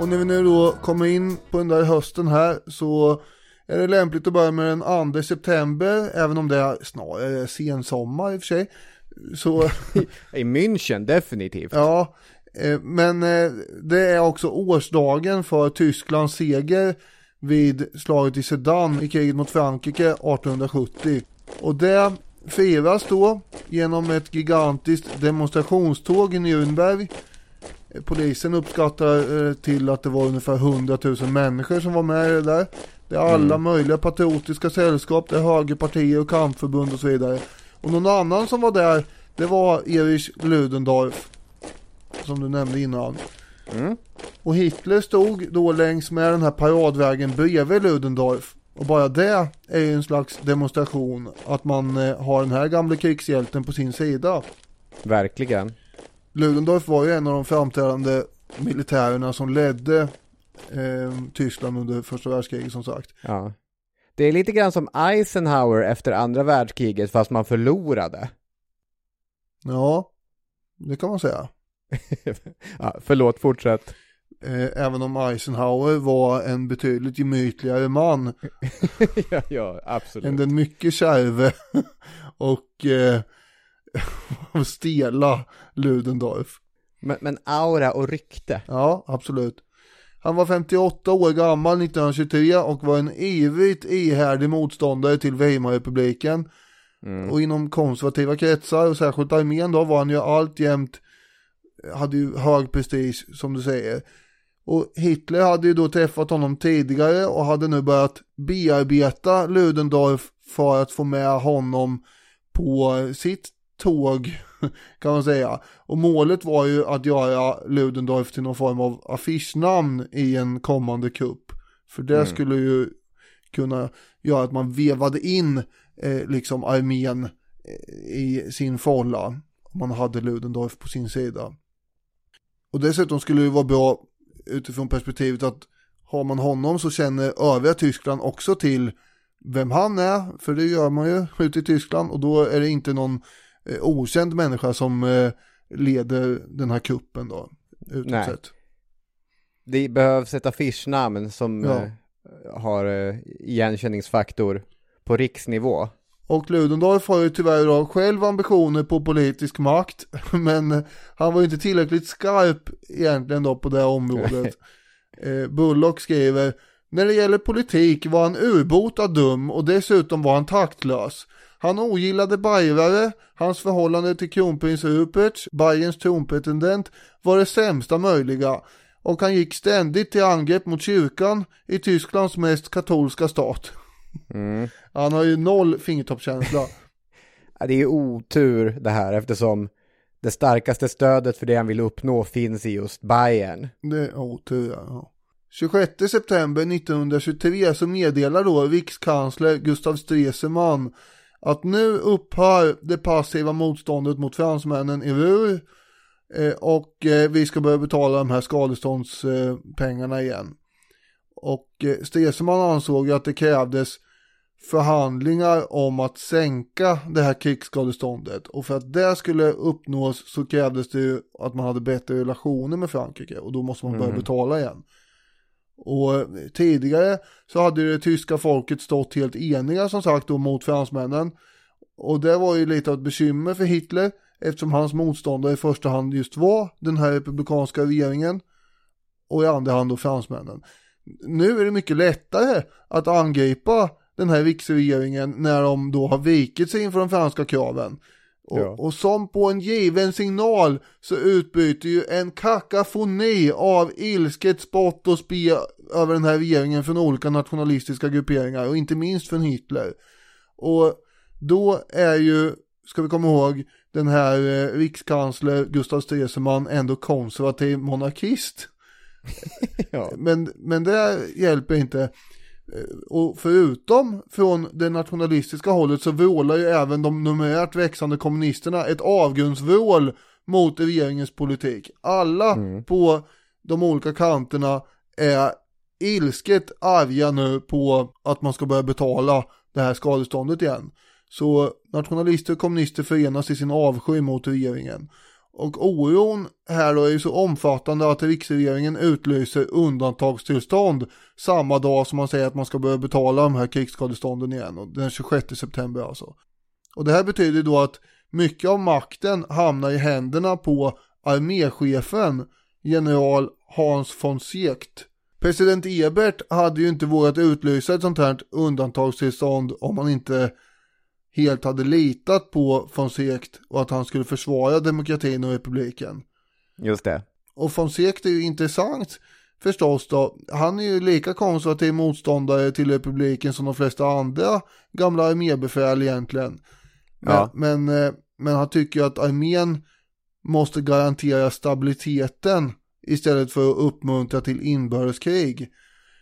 Och när vi nu då kommer in på den där hösten här så är det lämpligt att börja med den 2 september, även om det är snarare sensommar i och för sig. Så, I München, definitivt. ja, eh, men eh, det är också årsdagen för Tysklands seger vid slaget i Sedan i kriget mot Frankrike 1870. Och det firas då genom ett gigantiskt demonstrationståg i Nürnberg. Eh, Polisen uppskattar eh, till att det var ungefär 100 000 människor som var med i det där. Det är alla möjliga patriotiska sällskap, det är högerpartier och kampförbund och så vidare. Och någon annan som var där, det var Erich Ludendorff. Som du nämnde innan. Och Hitler stod då längs med den här paradvägen bredvid Ludendorff. Och bara det är ju en slags demonstration att man eh, har den här gamla krigshjälten på sin sida. Verkligen. Ludendorff var ju en av de framträdande militärerna som ledde eh, Tyskland under första världskriget som sagt. Ja. Det är lite grann som Eisenhower efter andra världskriget fast man förlorade. Ja, det kan man säga. ja, förlåt, fortsätt. Eh, även om Eisenhower var en betydligt gemytligare man ja, ja, absolut. än den mycket kärve och eh, stela Ludendorff. Men, men aura och rykte. Ja, absolut. Han var 58 år gammal 1923 och var en ivrigt ihärdig motståndare till Weimarrepubliken. Och inom konservativa kretsar och särskilt armén då var han ju alltjämt, hade ju hög prestige som du säger. Och Hitler hade ju då träffat honom tidigare och hade nu börjat bearbeta Ludendorff för att få med honom på sitt tåg kan man säga. Och målet var ju att göra Ludendorff till någon form av affischnamn i en kommande kupp. För det skulle ju kunna göra att man vevade in eh, liksom armén eh, i sin folla. Om man hade Ludendorff på sin sida. Och dessutom skulle det vara bra utifrån perspektivet att har man honom så känner övriga Tyskland också till vem han är, för det gör man ju ute i Tyskland och då är det inte någon eh, okänd människa som eh, leder den här kuppen då, Nej. sett. Det behövs ett affischnamn som Ja. eh, har igenkänningsfaktor på riksnivå. Och Ludendorff har ju tyvärr då själv ambitioner på politisk makt, men han var ju inte tillräckligt skarp egentligen då på det området. Bullock skriver, när det gäller politik var han urbota dum och dessutom var han taktlös. Han ogillade bajrare, hans förhållande till kronprins Rupert, Bayerns tronpretendent, var det sämsta möjliga. Och han gick ständigt till angrepp mot kyrkan i Tysklands mest katolska stat. Han har ju noll fingertoppskänsla. Det är ju otur det här eftersom det starkaste stödet för det han vill uppnå finns i just Bayern. Det är otur ja. 26 september 1923 så meddelar då rikskansler Gustav Stresemann att nu upphör det passiva motståndet mot fransmännen i Ruhr eh, och eh, vi ska börja betala de här skadeståndspengarna igen. Och eh, Stresemann ansåg att det krävdes förhandlingar om att sänka det här krigsskadeståndet och för att det skulle uppnås så krävdes det ju att man hade bättre relationer med Frankrike och då måste man börja betala igen. Och tidigare så hade det tyska folket stått helt eniga som sagt då mot fransmännen. Och det var ju lite av ett bekymmer för Hitler eftersom hans motståndare i första hand just var den här republikanska regeringen och i andra hand då fransmännen. Nu är det mycket lättare att angripa den här riksregeringen när de då har vikit sig inför de franska kraven. Och, Ja. och som på en given signal så utbyter ju en kakafoni av ilsket spott och spe över den här regeringen från olika nationalistiska grupperingar och inte minst från Hitler. Och då är ju, ska vi komma ihåg, den här eh, rikskansler Gustav Stresemann ändå konservativ monarkist. Ja. Men, men det hjälper inte. Eh, Och förutom från det nationalistiska hållet så vrålar ju även de numerärt växande kommunisterna ett avgrundsvrål mot regeringens politik. Alla på de olika kanterna är ilsket arga nu på att man ska börja betala det här skadeståndet igen. Så nationalister och kommunister förenas i sin avsky mot regeringen. Och oron här då är ju så omfattande att riksregeringen utlyser undantagstillstånd samma dag som man säger att man ska börja betala de här krigsskadestånden igen. Och den 26 september alltså. Och det här betyder då att mycket av makten hamnar i händerna på arméchefen general Hans von Sekt. President Ebert hade ju inte vågat utlysa ett sånt här undantagstillstånd om han inte helt hade litat på von Sekt och att han skulle försvara demokratin och republiken. Just det. Och von Sekt är ju intressant förstås då. Han är ju lika konservativ motståndare till republiken som de flesta andra gamla armébefäl egentligen. Men, Ja. men, eh, men han tycker att armén måste garantera stabiliteten istället för att uppmuntra till inbördeskrig.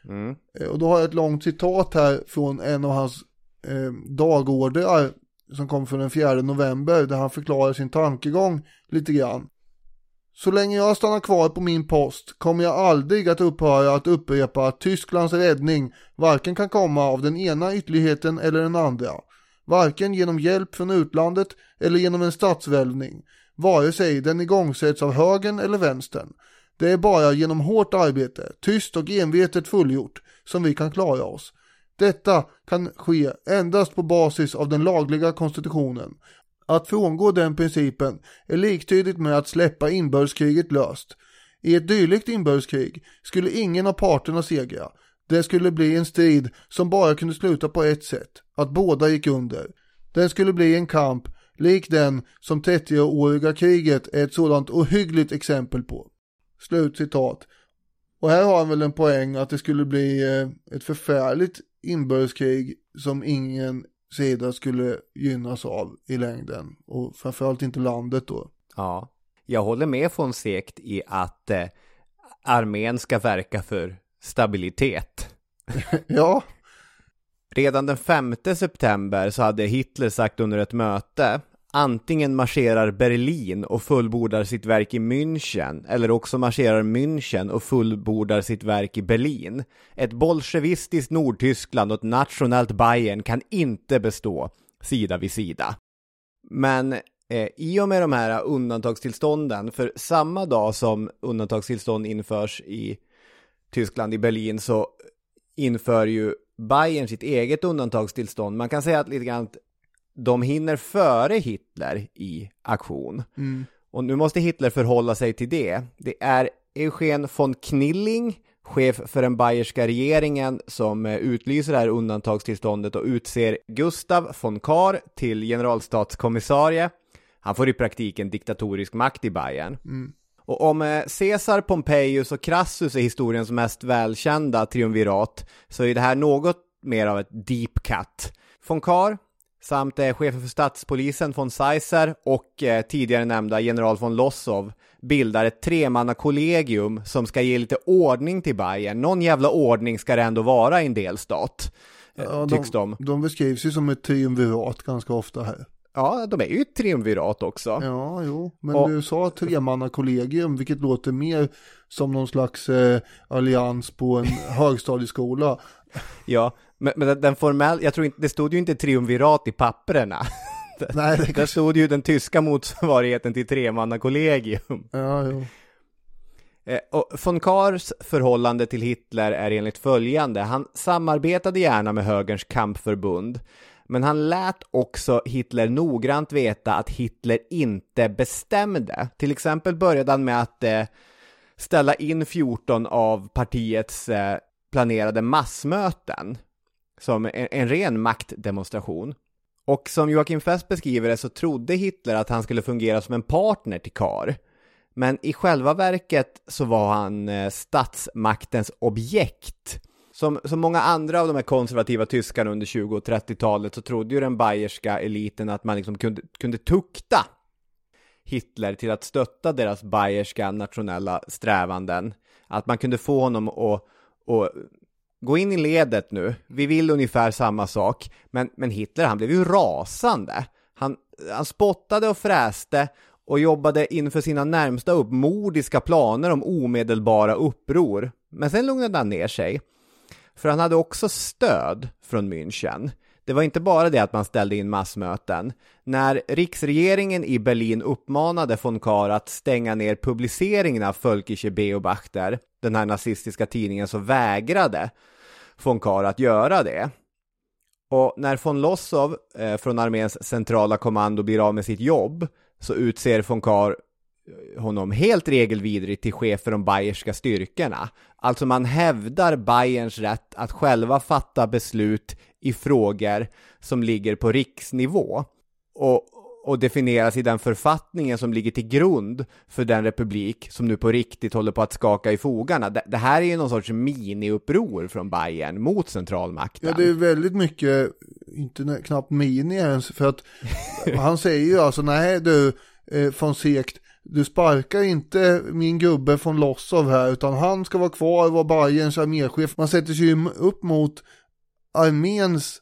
Mm. Eh, Och då har jag ett långt citat här från en av hans eh, dagordrar eh, som kom från den 4 november där han förklarar sin tankegång lite grann. Så länge jag stannar kvar på min post kommer jag aldrig att upphöra att upprepa att Tysklands räddning varken kan komma av den ena ytterligheten eller den andra. Varken genom hjälp från utlandet eller genom en statsvälvning. Vare sig den igångsätts av högern eller vänstern. Det är bara genom hårt arbete, tyst och envetet fullgjort, som vi kan klara oss. Detta kan ske endast på basis av den lagliga konstitutionen. Att frångå den principen är liktydigt med att släppa inbördeskriget löst. I ett dylikt inbördeskrig skulle ingen av parterna segra. Det skulle bli en strid som bara kunde sluta på ett sätt, att båda gick under. Den skulle bli en kamp lik den som 30-åriga kriget är ett sådant ohyggligt exempel på. Slut citat. Och här har han väl en poäng att det skulle bli eh, ett förfärligt inbördeskrig som ingen sida skulle gynnas av i längden. Och framförallt inte landet då. Ja. Jag håller med von Sekt i att eh, armén ska verka för stabilitet. Ja, Redan den 5 september så hade Hitler sagt under ett möte Antingen marscherar Berlin och fullbordar sitt verk i München eller också marscherar München och fullbordar sitt verk i Berlin. Ett bolsjevistiskt Nordtyskland och ett nationellt Bayern kan inte bestå sida vid sida. Men eh, i och med de här undantagstillstånden, för samma dag som undantagstillstånd införs i Tyskland, i Berlin, så inför ju Bayern sitt eget undantagstillstånd. Man kan säga att lite grann att de hinner före Hitler i aktion. Och nu måste Hitler förhålla sig till det. Det är Eugen von Knilling, chef för den bayerska regeringen, som eh, utlyser det här undantagstillståndet och utser Gustav von Kahr till generalstatskommissarie. Han får i praktiken diktatorisk makt i Bayern. Och om eh, Caesar, Pompejus och Crassus är historiens mest välkända triumvirat så är det här något mer av ett deep cut. Von Kahr samt eh, chefen för statspolisen von Seiser och eh, tidigare nämnda general von Lossow bildar ett tremannakollegium som ska ge lite ordning till Bayern. Någon jävla ordning ska det ändå vara i en delstat, eh, ja tycks de. de beskrivs ju som ett triumvirat ganska ofta här. Ja, de är ju ett triumvirat också. Ja, jo, men Och- du sa tremannakollegium, vilket låter mer som någon slags eh, allians på en högstadieskola. Ja, men, men den- formell, jag tror inte, det stod ju inte triumvirat i papperna. Nej, det Där stod ju den tyska motsvarigheten till tremannakollegium. Ja, jo. Eh, och von Kahrs förhållande till Hitler är enligt följande. Han samarbetade gärna med högerns kampförbund, men han lät också Hitler noggrant veta att Hitler inte bestämde. Till exempel började han med att eh, ställa in 14 av partiets eh, planerade massmöten som en, en ren maktdemonstration. Och som Joakim Fest beskriver det så trodde Hitler att han skulle fungera som en partner till karl Men i själva verket så var han eh, statsmaktens objekt. Som, som många andra av de här konservativa tyskarna under 20 och 30-talet så trodde ju den bayerska eliten att man liksom kunde, kunde tukta Hitler till att stötta deras bayerska nationella strävanden. Att man kunde få honom att, att gå in i ledet nu. Vi vill ungefär samma sak. Men, men Hitler, han blev ju rasande. Han, han spottade och fräste och jobbade inför sina närmsta upp mordiska planer om omedelbara uppror. Men sen lugnade han ner sig. För han hade också stöd från München. Det var inte bara det att man ställde in massmöten. När riksregeringen i Berlin uppmanade von Kahr att stänga ner publiceringen av Völkische Beobachter, den här nazistiska tidningen, så vägrade von Kahr att göra det. Och när von Lossow eh, från arméns centrala kommando blir av med sitt jobb så utser von Kahr eh, honom helt regelvidrigt till chef för de bayerska styrkorna. Alltså man hävdar Bayerns rätt att själva fatta beslut i frågor som ligger på riksnivå och, och definieras i den författningen som ligger till grund för den republik som nu på riktigt håller på att skaka i fogarna. Det, det här är ju någon sorts miniuppror från Bayern mot centralmakten. Ja, det är väldigt mycket, inte knappt mini ens, för att han säger ju alltså, nej du, eh, von Sekt, du sparkar inte min gubbe från Lossow här, utan han ska vara kvar och vara Bayerns arméchef. Man sätter sig ju upp mot arméns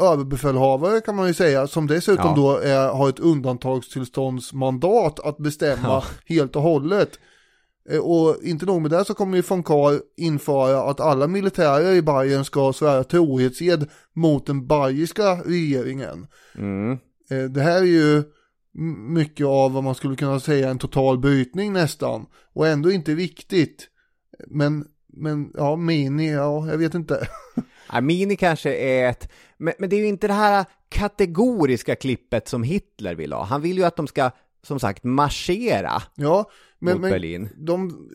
överbefälhavare kan man ju säga, som dessutom ja. då är, har ett undantagstillståndsmandat att bestämma ja. helt och hållet. Eh, och inte nog med det så kommer ju von Kahr införa att alla militärer i Bayern ska svära trohetsed mot den bayerska regeringen. Mm. Eh, det här är ju mycket av vad man skulle kunna säga en total brytning nästan. Och ändå inte viktigt. Men, men ja, mini, ja, jag vet inte. Ja, mini kanske är ett, men, men det är ju inte det här kategoriska klippet som Hitler vill ha. Han vill ju att de ska, som sagt, marschera. Ja, men, men Berlin. de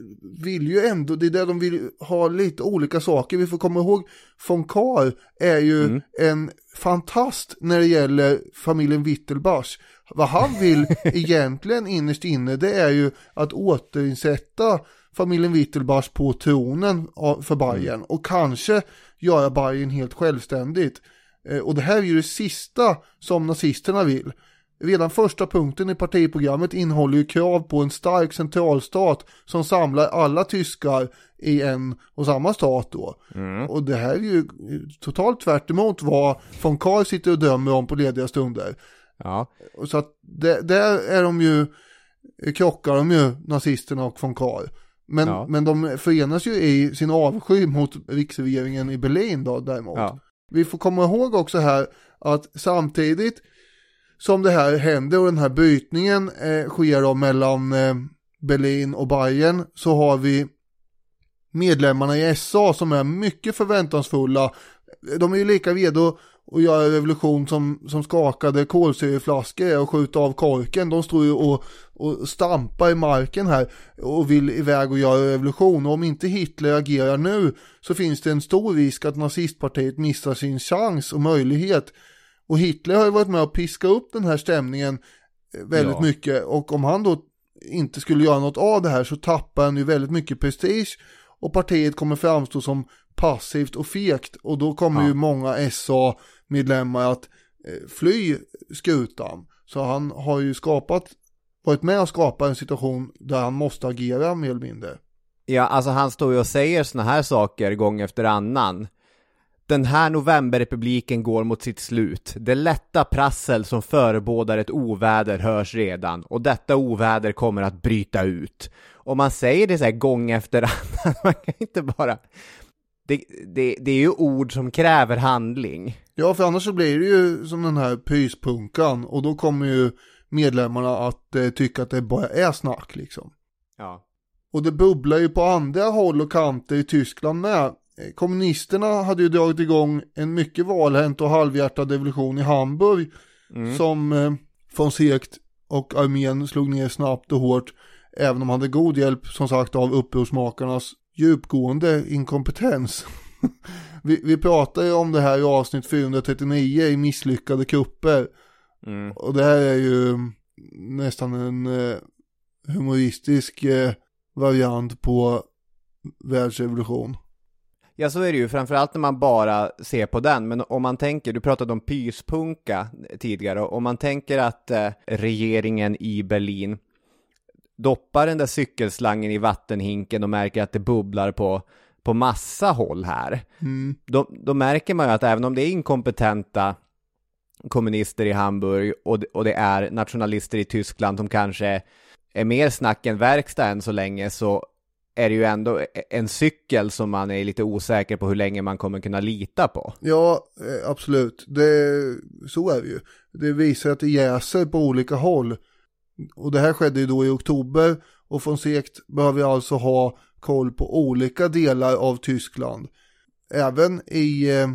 vill ju ändå, det är där de vill ha lite olika saker. Vi får komma ihåg, von Kahr är ju mm. en fantast när det gäller familjen Wittelbach. Vad han vill egentligen innerst inne det är ju att återinsätta familjen Wittelbach på tronen för Bayern mm. och kanske göra Bayern helt självständigt. Eh, och det här är ju det sista som nazisterna vill. Redan första punkten i partiprogrammet innehåller ju krav på en stark centralstat som samlar alla tyskar i en och samma stat då. Mm. Och det här är ju totalt tvärt vad von Karl sitter och dömer om på lediga stunder. Ja. Så att det, där är de ju, krockar de ju, nazisterna och von Karl. Men, ja. men de förenas ju i sin avsky mot riksregeringen i Berlin då däremot. Ja. Vi får komma ihåg också här att samtidigt som det här händer och den här brytningen eh, sker då mellan eh, Berlin och Bayern så har vi medlemmarna i SA som är mycket förväntansfulla. De är ju lika redo att göra revolution som, som skakade kolsyreflaskor och skjuta av korken. De står ju och, och stampar i marken här och vill iväg och göra revolution. Och om inte Hitler agerar nu så finns det en stor risk att nazistpartiet missar sin chans och möjlighet och Hitler har ju varit med och piska upp den här stämningen eh, väldigt ja. mycket. Och om han då inte skulle göra något av det här så tappar han ju väldigt mycket prestige. Och partiet kommer framstå som passivt och fegt. Och då kommer ja. ju många medlemmar att eh, fly skutan. Så han har ju skapat, varit med och skapat en situation där han måste agera mer eller mindre. Ja, alltså han står ju och säger sådana här saker gång efter annan. Den här novemberrepubliken går mot sitt slut. Det lätta prassel som förebådar ett oväder hörs redan och detta oväder kommer att bryta ut. Och man säger det så här gång efter annan, man kan inte bara... Det, det, det är ju ord som kräver handling. Ja, för annars så blir det ju som den här pyspunkan och då kommer ju medlemmarna att eh, tycka att det bara är snack liksom. Ja. Och det bubblar ju på andra håll och kanter i Tyskland med. Kommunisterna hade ju dragit igång en mycket valhänt och halvhjärtad revolution i Hamburg mm. som eh, von Sekt och armén slog ner snabbt och hårt även om de hade god hjälp som sagt av upprorsmakarnas djupgående inkompetens. vi, vi pratar ju om det här i avsnitt 439 i misslyckade kupper. Mm. Och det här är ju nästan en eh, humoristisk eh, variant på världsrevolution. Ja, så är det ju, framförallt när man bara ser på den. Men om man tänker, du pratade om pyspunka tidigare, om man tänker att eh, regeringen i Berlin doppar den där cykelslangen i vattenhinken och märker att det bubblar på, på massa håll här. Mm. Då, då märker man ju att även om det är inkompetenta kommunister i Hamburg och, och det är nationalister i Tyskland som kanske är mer snack än verkstad än så länge så är det ju ändå en cykel som man är lite osäker på hur länge man kommer kunna lita på. Ja, eh, absolut. Det, så är det ju. Det visar att det jäser på olika håll. Och det här skedde ju då i oktober och från sekt behöver alltså ha koll på olika delar av Tyskland. Även i eh,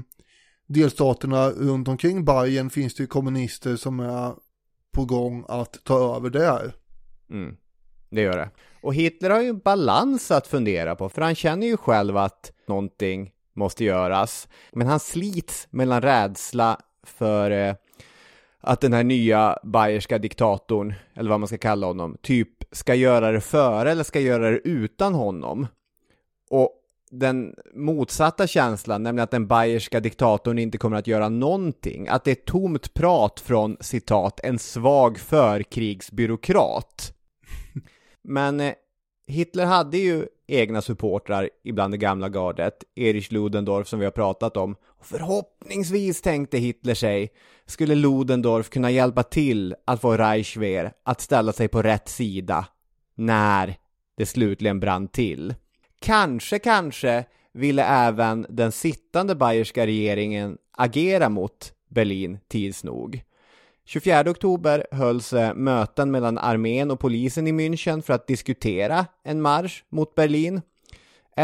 delstaterna runt omkring Bayern finns det ju kommunister som är på gång att ta över där. Mm, det gör det. Och Hitler har ju en balans att fundera på, för han känner ju själv att någonting måste göras. Men han slits mellan rädsla för eh, att den här nya bayerska diktatorn, eller vad man ska kalla honom, typ ska göra det före eller ska göra det utan honom. Och den motsatta känslan, nämligen att den bayerska diktatorn inte kommer att göra någonting, att det är tomt prat från citat en svag förkrigsbyråkrat. Men eh, Hitler hade ju egna supportrar ibland det gamla gardet, Erich Ludendorff som vi har pratat om. Och förhoppningsvis tänkte Hitler sig, skulle Ludendorff kunna hjälpa till att få Reichswehr att ställa sig på rätt sida när det slutligen brann till. Kanske, kanske ville även den sittande bayerska regeringen agera mot Berlin tids nog. 24 oktober hölls eh, möten mellan armén och polisen i München för att diskutera en marsch mot Berlin.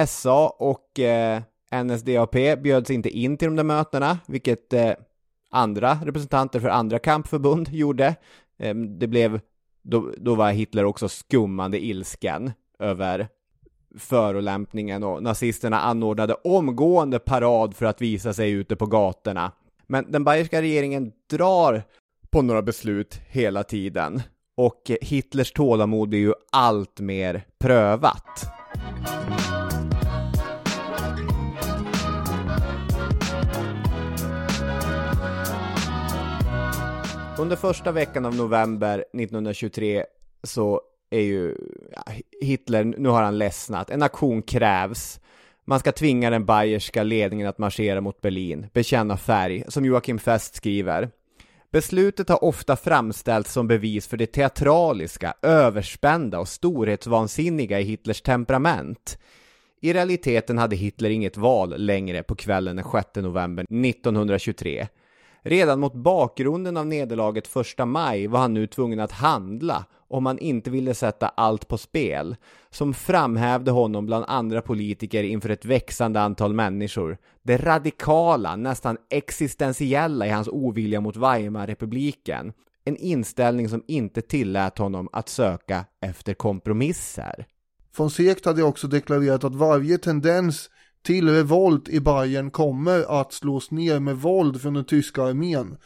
SA och eh, NSDAP bjöds inte in till de där mötena, vilket eh, andra representanter för andra kampförbund gjorde. Eh, det blev, då, då var Hitler också skummande ilsken över förolämpningen och nazisterna anordnade omgående parad för att visa sig ute på gatorna. Men den bayerska regeringen drar på några beslut hela tiden. Och Hitlers tålamod blir ju allt mer prövat. Under första veckan av november 1923 så är ju Hitler, nu har han ledsnat, en aktion krävs. Man ska tvinga den bayerska ledningen att marschera mot Berlin, bekänna färg, som Joakim Fest skriver. Beslutet har ofta framställts som bevis för det teatraliska, överspända och storhetsvansinniga i Hitlers temperament. I realiteten hade Hitler inget val längre på kvällen den 6 november 1923. Redan mot bakgrunden av nederlaget första maj var han nu tvungen att handla om han inte ville sätta allt på spel, som framhävde honom bland andra politiker inför ett växande antal människor. Det radikala, nästan existentiella i hans ovilja mot Weimarrepubliken. En inställning som inte tillät honom att söka efter kompromisser. Von Sekt hade också deklarerat att varje tendens till revolt i Bayern kommer att slås ner med våld från den tyska armén.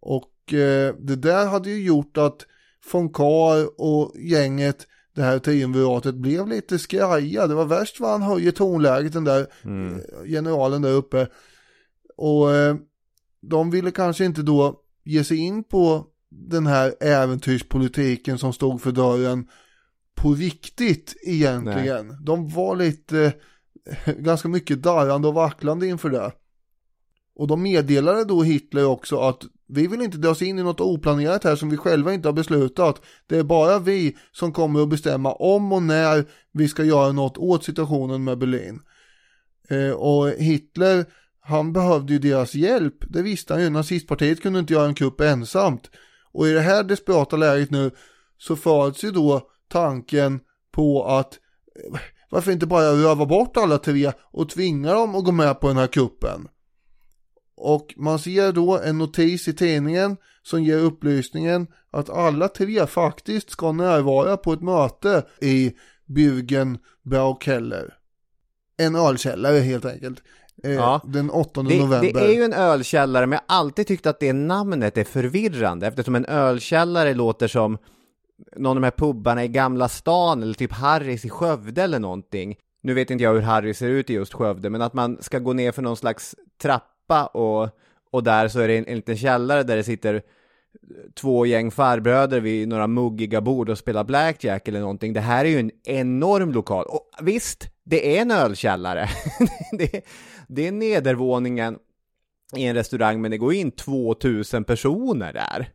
Och eh, det där hade ju gjort att von Kahr och gänget, det här triumviratet, blev lite skraja. Det var värst vad han höjer tonläget, den där mm. Eh, generalen där uppe. Och eh, de ville kanske inte då ge sig in på den här äventyrspolitiken som stod för dörren på riktigt egentligen. Nej. De var lite ganska mycket darrande och vacklande inför det. Och de meddelade då Hitler också att vi vill inte dras in i något oplanerat här som vi själva inte har beslutat. Det är bara vi som kommer att bestämma om och när vi ska göra något åt situationen med Berlin. Eh, och Hitler, han behövde ju deras hjälp. Det visste han ju. Nazistpartiet kunde inte göra en kupp ensamt. Och i det här desperata läget nu så föds ju då tanken på att eh, varför inte bara röva bort alla tre och tvinga dem att gå med på den här kuppen? Och man ser då en notis i tidningen som ger upplysningen att alla tre faktiskt ska närvara på ett möte i Bürgen Braukeller. En ölkällare helt enkelt. Eh, Ja. Den 8 Det, november. det är ju en ölkällare, men jag har alltid tyckt att det namnet är förvirrande eftersom en ölkällare låter som någon av de här pubbarna i Gamla stan eller typ Harrys i Skövde eller någonting. Nu vet inte jag hur Harry ser ut i just Skövde, men att man ska gå ner för någon slags trappa och, och där så är det en, en liten källare där det sitter två gäng farbröder vid några muggiga bord och spelar blackjack eller någonting. Det här är ju en enorm lokal. Och visst, det är en ölkällare. det, det är nedervåningen i en restaurang, men det går in 2000 personer där.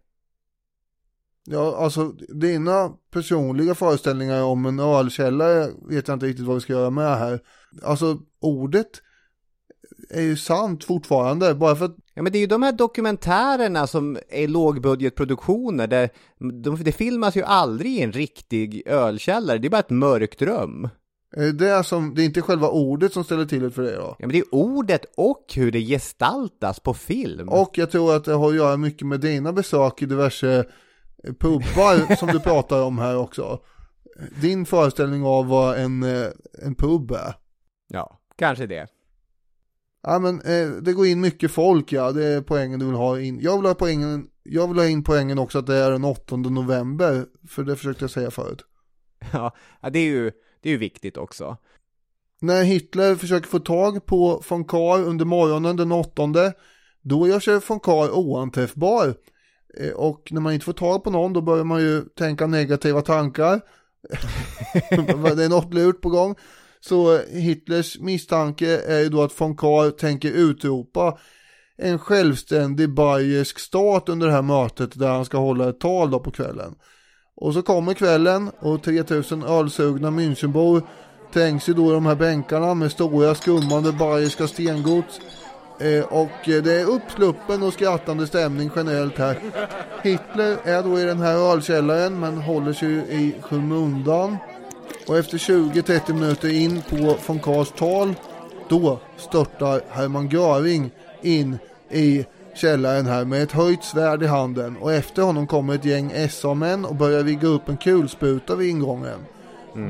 Ja, alltså dina personliga föreställningar om en ölkällare vet jag inte riktigt vad vi ska göra med här. Alltså ordet är ju sant fortfarande, bara för att Ja, men det är ju de här dokumentärerna som är lågbudgetproduktioner, där de, det filmas ju aldrig i en riktig ölkällare, det är bara ett mörkt rum. det är, som, det är inte själva ordet som ställer till det för det då. Ja, men det är ordet och hur det gestaltas på film. Och jag tror att det har att göra mycket med dina besök i diverse pubbar som du pratar om här också. Din föreställning av vad en, eh, en pub är. Ja, kanske det. Ja men eh, det går in mycket folk ja, det är poängen du vill ha in. Jag vill ha poängen, jag vill ha in poängen också att det är den 8 november, för det försökte jag säga förut. Ja, ja, det är ju, det är ju viktigt också. När Hitler försöker få tag på von Kahr under morgonen den 8, då gör sig von Kahr oanträffbar. Eh, Och när man inte får tag på någon då börjar man ju tänka negativa tankar. det är något lurt på gång. Så Hitlers misstanke är ju då att von Kahr tänker utropa en självständig bayersk stat under det här mötet där han ska hålla ett tal då på kvällen. Och så kommer kvällen och 3000 ölsugna Münchenbor trängs ju då i de här bänkarna med stora skummande bayerska stengods. Eh, och eh, det är uppsluppen och skrattande stämning generellt här. Hitler är då i den här ölkällaren men håller sig i skymundan. Och efter 20-30 minuter in på von Kahrs tal, då störtar Hermann Göring in i källaren här med ett höjt svärd i handen och efter honom kommer ett gäng SA-män och börjar rigga upp en kulspruta vid ingången.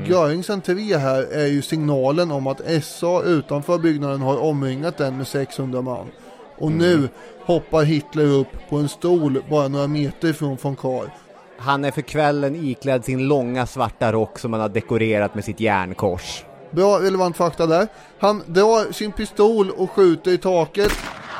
Görings entré här är ju signalen om att SA utanför byggnaden har omringat den med 600 man. Och nu hoppar Hitler upp på en stol bara några meter från von Kahr. Han är för kvällen iklädd sin långa svarta rock som han har dekorerat med sitt järnkors. Bra relevant fakta där. Han drar sin pistol och skjuter i taket.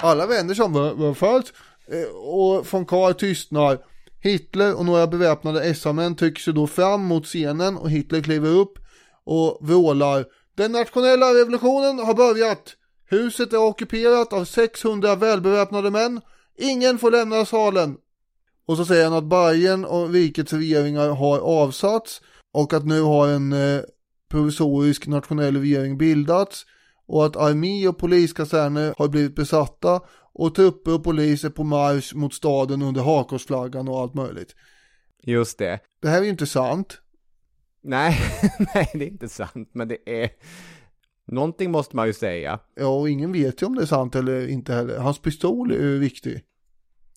Alla vänder sig om, vad? Eh, Och von Kahr tystnar. Hitler och några beväpnade SA-män trycker sig då fram mot scenen och Hitler kliver upp och vrålar Den nationella revolutionen har börjat! Huset är ockuperat av 600 välbeväpnade män. Ingen får lämna salen. Och så säger han att Bayern och rikets regeringar har avsatts och att nu har en eh, provisorisk nationell regering bildats och att armé och poliskaserner har blivit besatta och trupper och polis är på marsch mot staden under hakorsflaggan och allt möjligt. Just det. Det här är ju inte sant. Nej, nej, det är inte sant, men det är... Någonting måste man ju säga. Ja, och ingen vet ju om det är sant eller inte heller. Hans pistol är ju viktig.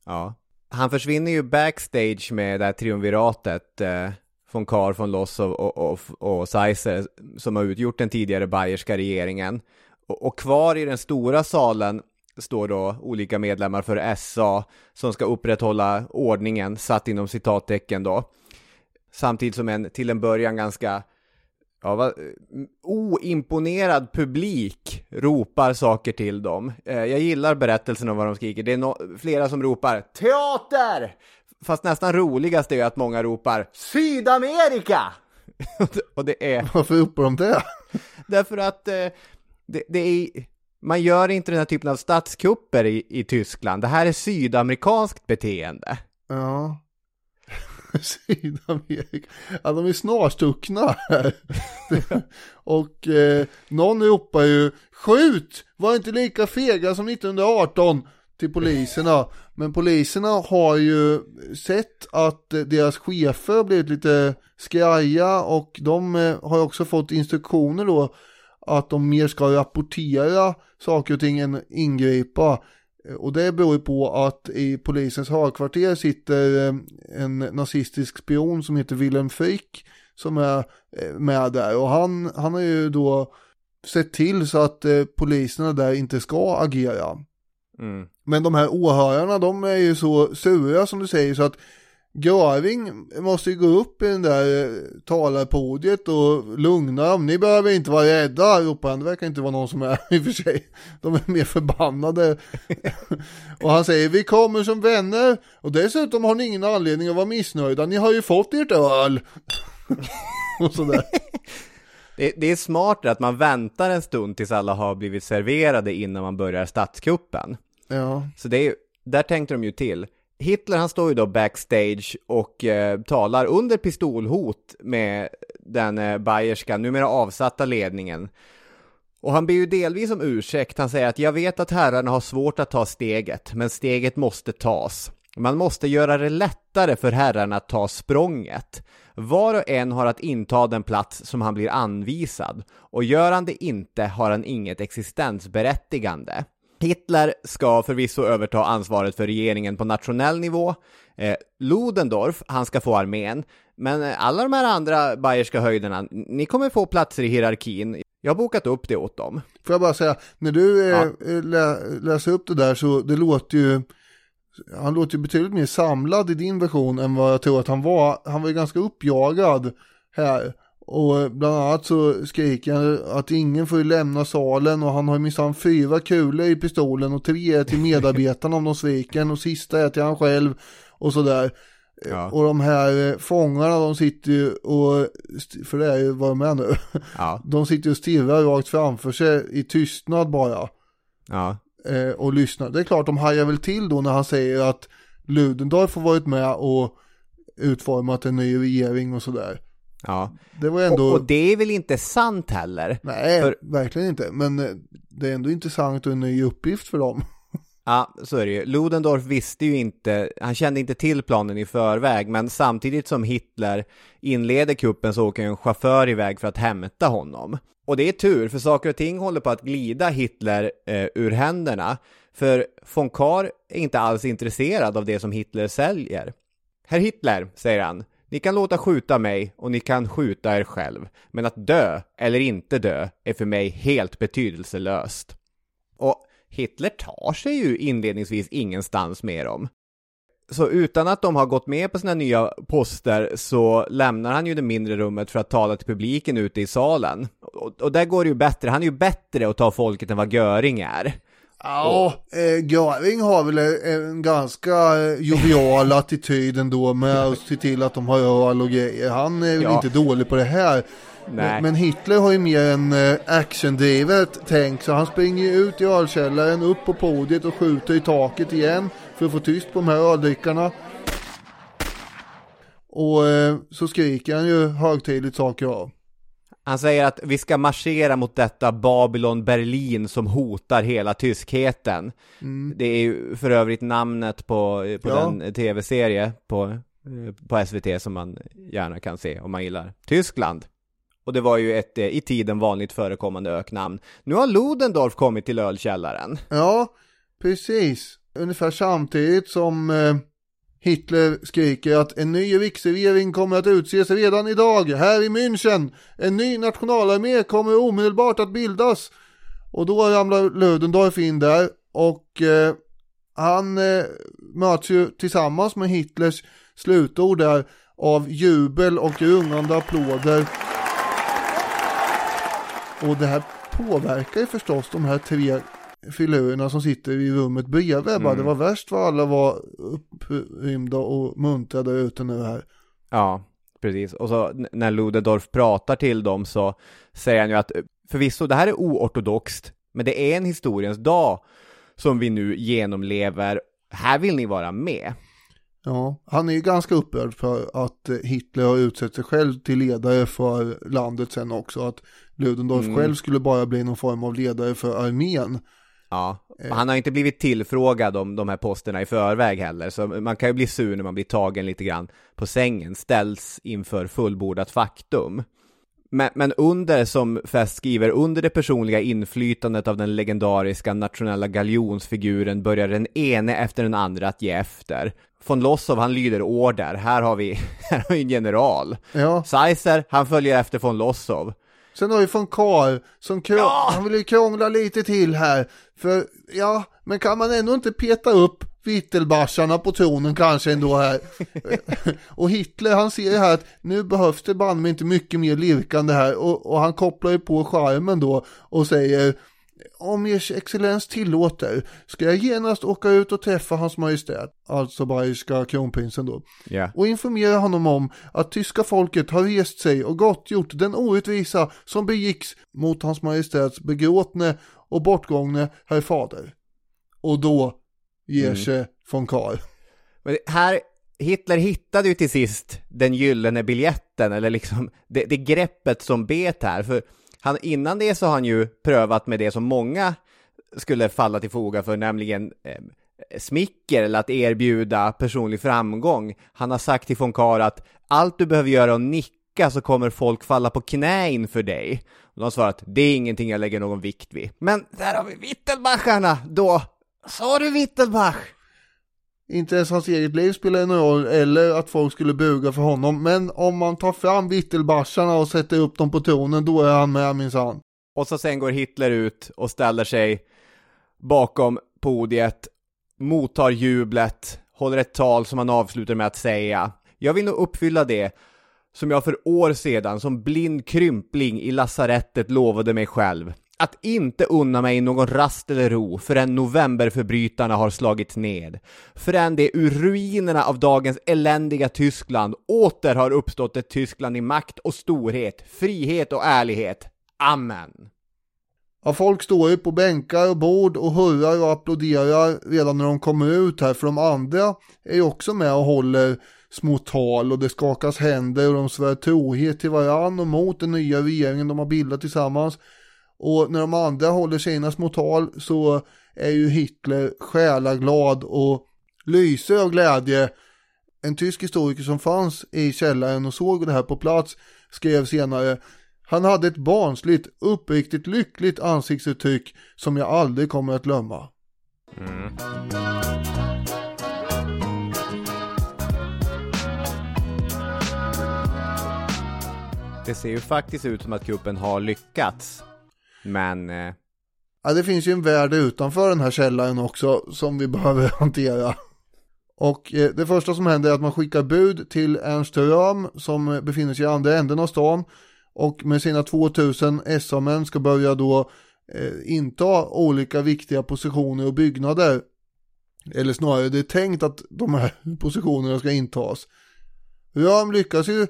Ja. Han försvinner ju backstage med det här triumviratet. Eh, von Kahr, von Loss och, och, och, och Seiser som har utgjort den tidigare bayerska regeringen. Och, och kvar i den stora salen står då olika medlemmar för SA som ska upprätthålla ordningen, satt inom citattecken då. Samtidigt som en till en början ganska ja, vad, oimponerad publik ropar saker till dem. Eh, jag gillar berättelsen om vad de skriker. Det är no- flera som ropar teater! Fast nästan roligast är att många ropar Sydamerika! och det är Varför ropar de det? därför att eh, det, det är man gör inte den här typen av statskupper i, i Tyskland. Det här är sydamerikanskt beteende. Ja. Sydamerika. Ja, de är snarstuckna här. och eh, någon ropar ju Skjut! Var inte lika fega som 1918. till poliserna. Men poliserna har ju sett att deras chefer har blivit lite skraja och de eh, har också fått instruktioner då att de mer ska rapportera saker och ting än ingripa. Eh, Och det beror ju på att i polisens högkvarter sitter eh, en nazistisk spion som heter Wilhelm Frick som är eh, med där och han, han har ju då sett till så att poliserna där inte ska agera. Mm. Men de här åhörarna de är ju så sura som du säger så att Görving måste ju gå upp i den där eh, talarpodiet och lugna dem. Ni behöver inte vara rädda, ropar han. Det verkar inte vara någon som är i och för sig. De är mer förbannade. och han säger, vi kommer som vänner. Och dessutom har ni ingen anledning att vara missnöjda. Ni har ju fått ert öl. och sådär. Det, det är smartare att man väntar en stund tills alla har blivit serverade innan man börjar statskuppen. Ja. Så det är där tänkte de ju till. Hitler han står ju då backstage och eh, talar under pistolhot med den eh, bayerska, numera avsatta ledningen. Och han ber ju delvis om ursäkt. Han säger att jag vet att herrarna har svårt att ta steget, men steget måste tas. Man måste göra det lättare för herrarna att ta språnget. Var och en har att inta den plats som han blir anvisad, och gör han det inte har han inget existensberättigande. Hitler ska förvisso överta ansvaret för regeringen på nationell nivå. Eh, Ludendorff, han ska få armén. Men eh, alla de här andra bayerska höjderna, ni kommer få platser i hierarkin. Jag har bokat upp det åt dem. Får jag bara säga, när du eh, Ja. lä, läser upp det där så det låter ju, han låter ju betydligt mer samlad i din version än vad jag tror att han var. Han var ju ganska uppjagad här. Och bland annat så skriker han att ingen får ju lämna salen och han har ju minsann fyra kulor i pistolen och tre är till medarbetarna om de sviker och sista är till han själv och sådär. Ja. Och de här eh, fångarna de sitter ju och, för det är ju vad de är nu, Ja, de sitter och stirrar rakt framför sig i tystnad bara ja, eh, och lyssnar. Det är klart de hajar väl till då när han säger att Ludendorff har varit med och utformat en ny regering och sådär. Ja. Det var ändå, Och, och det är väl inte sant heller? nej för- verkligen inte, men eh, det är ändå intressant och en ny uppgift för dem. Ja, så är det ju. Ludendorff visste ju inte, han kände inte till planen i förväg, men samtidigt som Hitler inleder kuppen så åker en chaufför iväg för att hämta honom. Och det är tur, för saker och ting håller på att glida Hitler eh, ur händerna, för von Kahr är inte alls intresserad av det som Hitler säljer. Herr Hitler, säger han, ni kan låta skjuta mig och ni kan skjuta er själv, men att dö eller inte dö är för mig helt betydelselöst. Och Hitler tar sig ju inledningsvis ingenstans med dem. Så utan att de har gått med på sina nya poster så lämnar han ju det mindre rummet för att tala till publiken ute i salen. Och, och där går det ju bättre, han är ju bättre att ta folket än vad Göring är. Ja, eh, Göring har väl en ganska eh, jovial attityd ändå med att se till att de har öl och grejer. Han är väl Ja. inte dålig på det här. Nej. Men Hitler har ju mer en eh, actiondrivet tänk så han springer ju ut i ölkällaren, upp på podiet och skjuter i taket igen för att få tyst på de här öldrickarna. Och eh, så skriker han ju högtidligt saker av. Han säger att vi ska marschera mot detta Babylon Berlin som hotar hela tyskheten. Det är ju för övrigt namnet på, på Ja. den tv-serie på, på SVT som man gärna kan se om man gillar Tyskland. Och det var ju ett eh, i tiden vanligt förekommande öknamn. Nu har Ludendorff kommit till ölkällaren. Ja, precis. Ungefär samtidigt som eh, Hitler skriker att en ny riksregering kommer att utses redan idag här i München. En ny nationalarmé kommer omedelbart att bildas. Och då ramlar Ludendorff in där och eh, han eh, möts ju tillsammans med Hitlers slutord där av jubel och rungande applåder. Och det här påverkar ju förstås de här tre filurerna som sitter i rummet bredvid. Bara, det var värst vad alla var upprymda och muntra där ute nu här. Ja, precis. Och så när Ludendorff pratar till dem så säger han ju att förvisso, det här är oortodoxt, men det är en historiens dag som vi nu genomlever. Här vill ni vara med. Ja, han är ju ganska upprörd för att Hitler har utsett sig själv till ledare för landet sen också. Att Ludendorff Mm. själv skulle bara bli någon form av ledare för armén. Ja, han har inte blivit tillfrågad om de här posterna i förväg heller, så man kan ju bli sur när man blir tagen lite grann på sängen, ställs inför fullbordat faktum. Men, men under, som Fest skriver, under det personliga inflytandet av den legendariska nationella galjonsfiguren börjar den ene efter den andra att ge efter. Von Lossow, han lyder order. Här har vi, här har vi en general. Ja. Seiser, han följer efter von Lossow. Sen har vi von Karl som krång- Ja! han vill ju krångla lite till här. För ja, men kan man ändå inte peta upp vittelbarsarna på tronen kanske ändå här. och Hitler han ser ju här att nu behövs det banne inte mycket mer lirkande här och, och han kopplar ju på skärmen då och säger om ers excellens tillåter ska jag genast åka ut och träffa hans majestät, alltså bayerska kronprinsen då Ja. och informera honom om att tyska folket har rest sig och gottgjort den orättvisa som begicks mot hans majestäts begråtne och bortgångne herr fader. Och då ger sig von Karl. Här, Hitler hittade ju till sist den gyllene biljetten, eller liksom det, det greppet som bet här, för han, innan det så har han ju prövat med det som många skulle falla till foga för, nämligen eh, smicker eller att erbjuda personlig framgång. Han har sagt till von Kahr att allt du behöver göra är att nicka så kommer folk falla på knä inför dig. Och de har svarat, det är ingenting jag lägger någon vikt vid. Men där har vi Wittelbacharna då. Sa du Wittelbach? Inte ens hans eget liv spelar någon roll eller att folk skulle buga för honom. Men om man tar fram vittelbarsarna och sätter upp dem på tronen då är han med minsann. Och så sen går Hitler ut och ställer sig bakom podiet, mottar jublet, håller ett tal som han avslutar med att säga Jag vill nog uppfylla det som jag för år sedan som blind krympling i lasarettet lovade mig själv. Att inte unna mig någon rast eller ro förrän novemberförbrytarna har slagit ned. Förrän det ur ruinerna av dagens eländiga Tyskland åter har uppstått ett Tyskland i makt och storhet, frihet och ärlighet. Amen. Ja, folk står ju på bänkar och bord och hurrar och applåderar redan när de kommer ut här. För de andra är ju också med och håller små tal och det skakas händer och de svär trohet till varann och mot den nya regeringen de har bildat tillsammans. Och när de andra håller sina små tal så är ju Hitler själaglad och lyser av glädje. En tysk historiker som fanns i källaren och såg det här på plats skrev senare han hade ett barnsligt, uppriktigt lyckligt ansiktsuttryck som jag aldrig kommer att glömma. Mm. Det ser ju faktiskt ut som att kuppen har lyckats. Men... Eh, Ja, det finns ju en värld utanför den här källaren också som vi behöver hantera. Och eh, det första som händer är att man skickar bud till Ernst Röhm som befinner sig i andra änden av stan och med sina 2000 SA-män ska börja då eh, inta olika viktiga positioner och byggnader. Eller snarare det är tänkt att de här positionerna ska intas. Röhm lyckas ju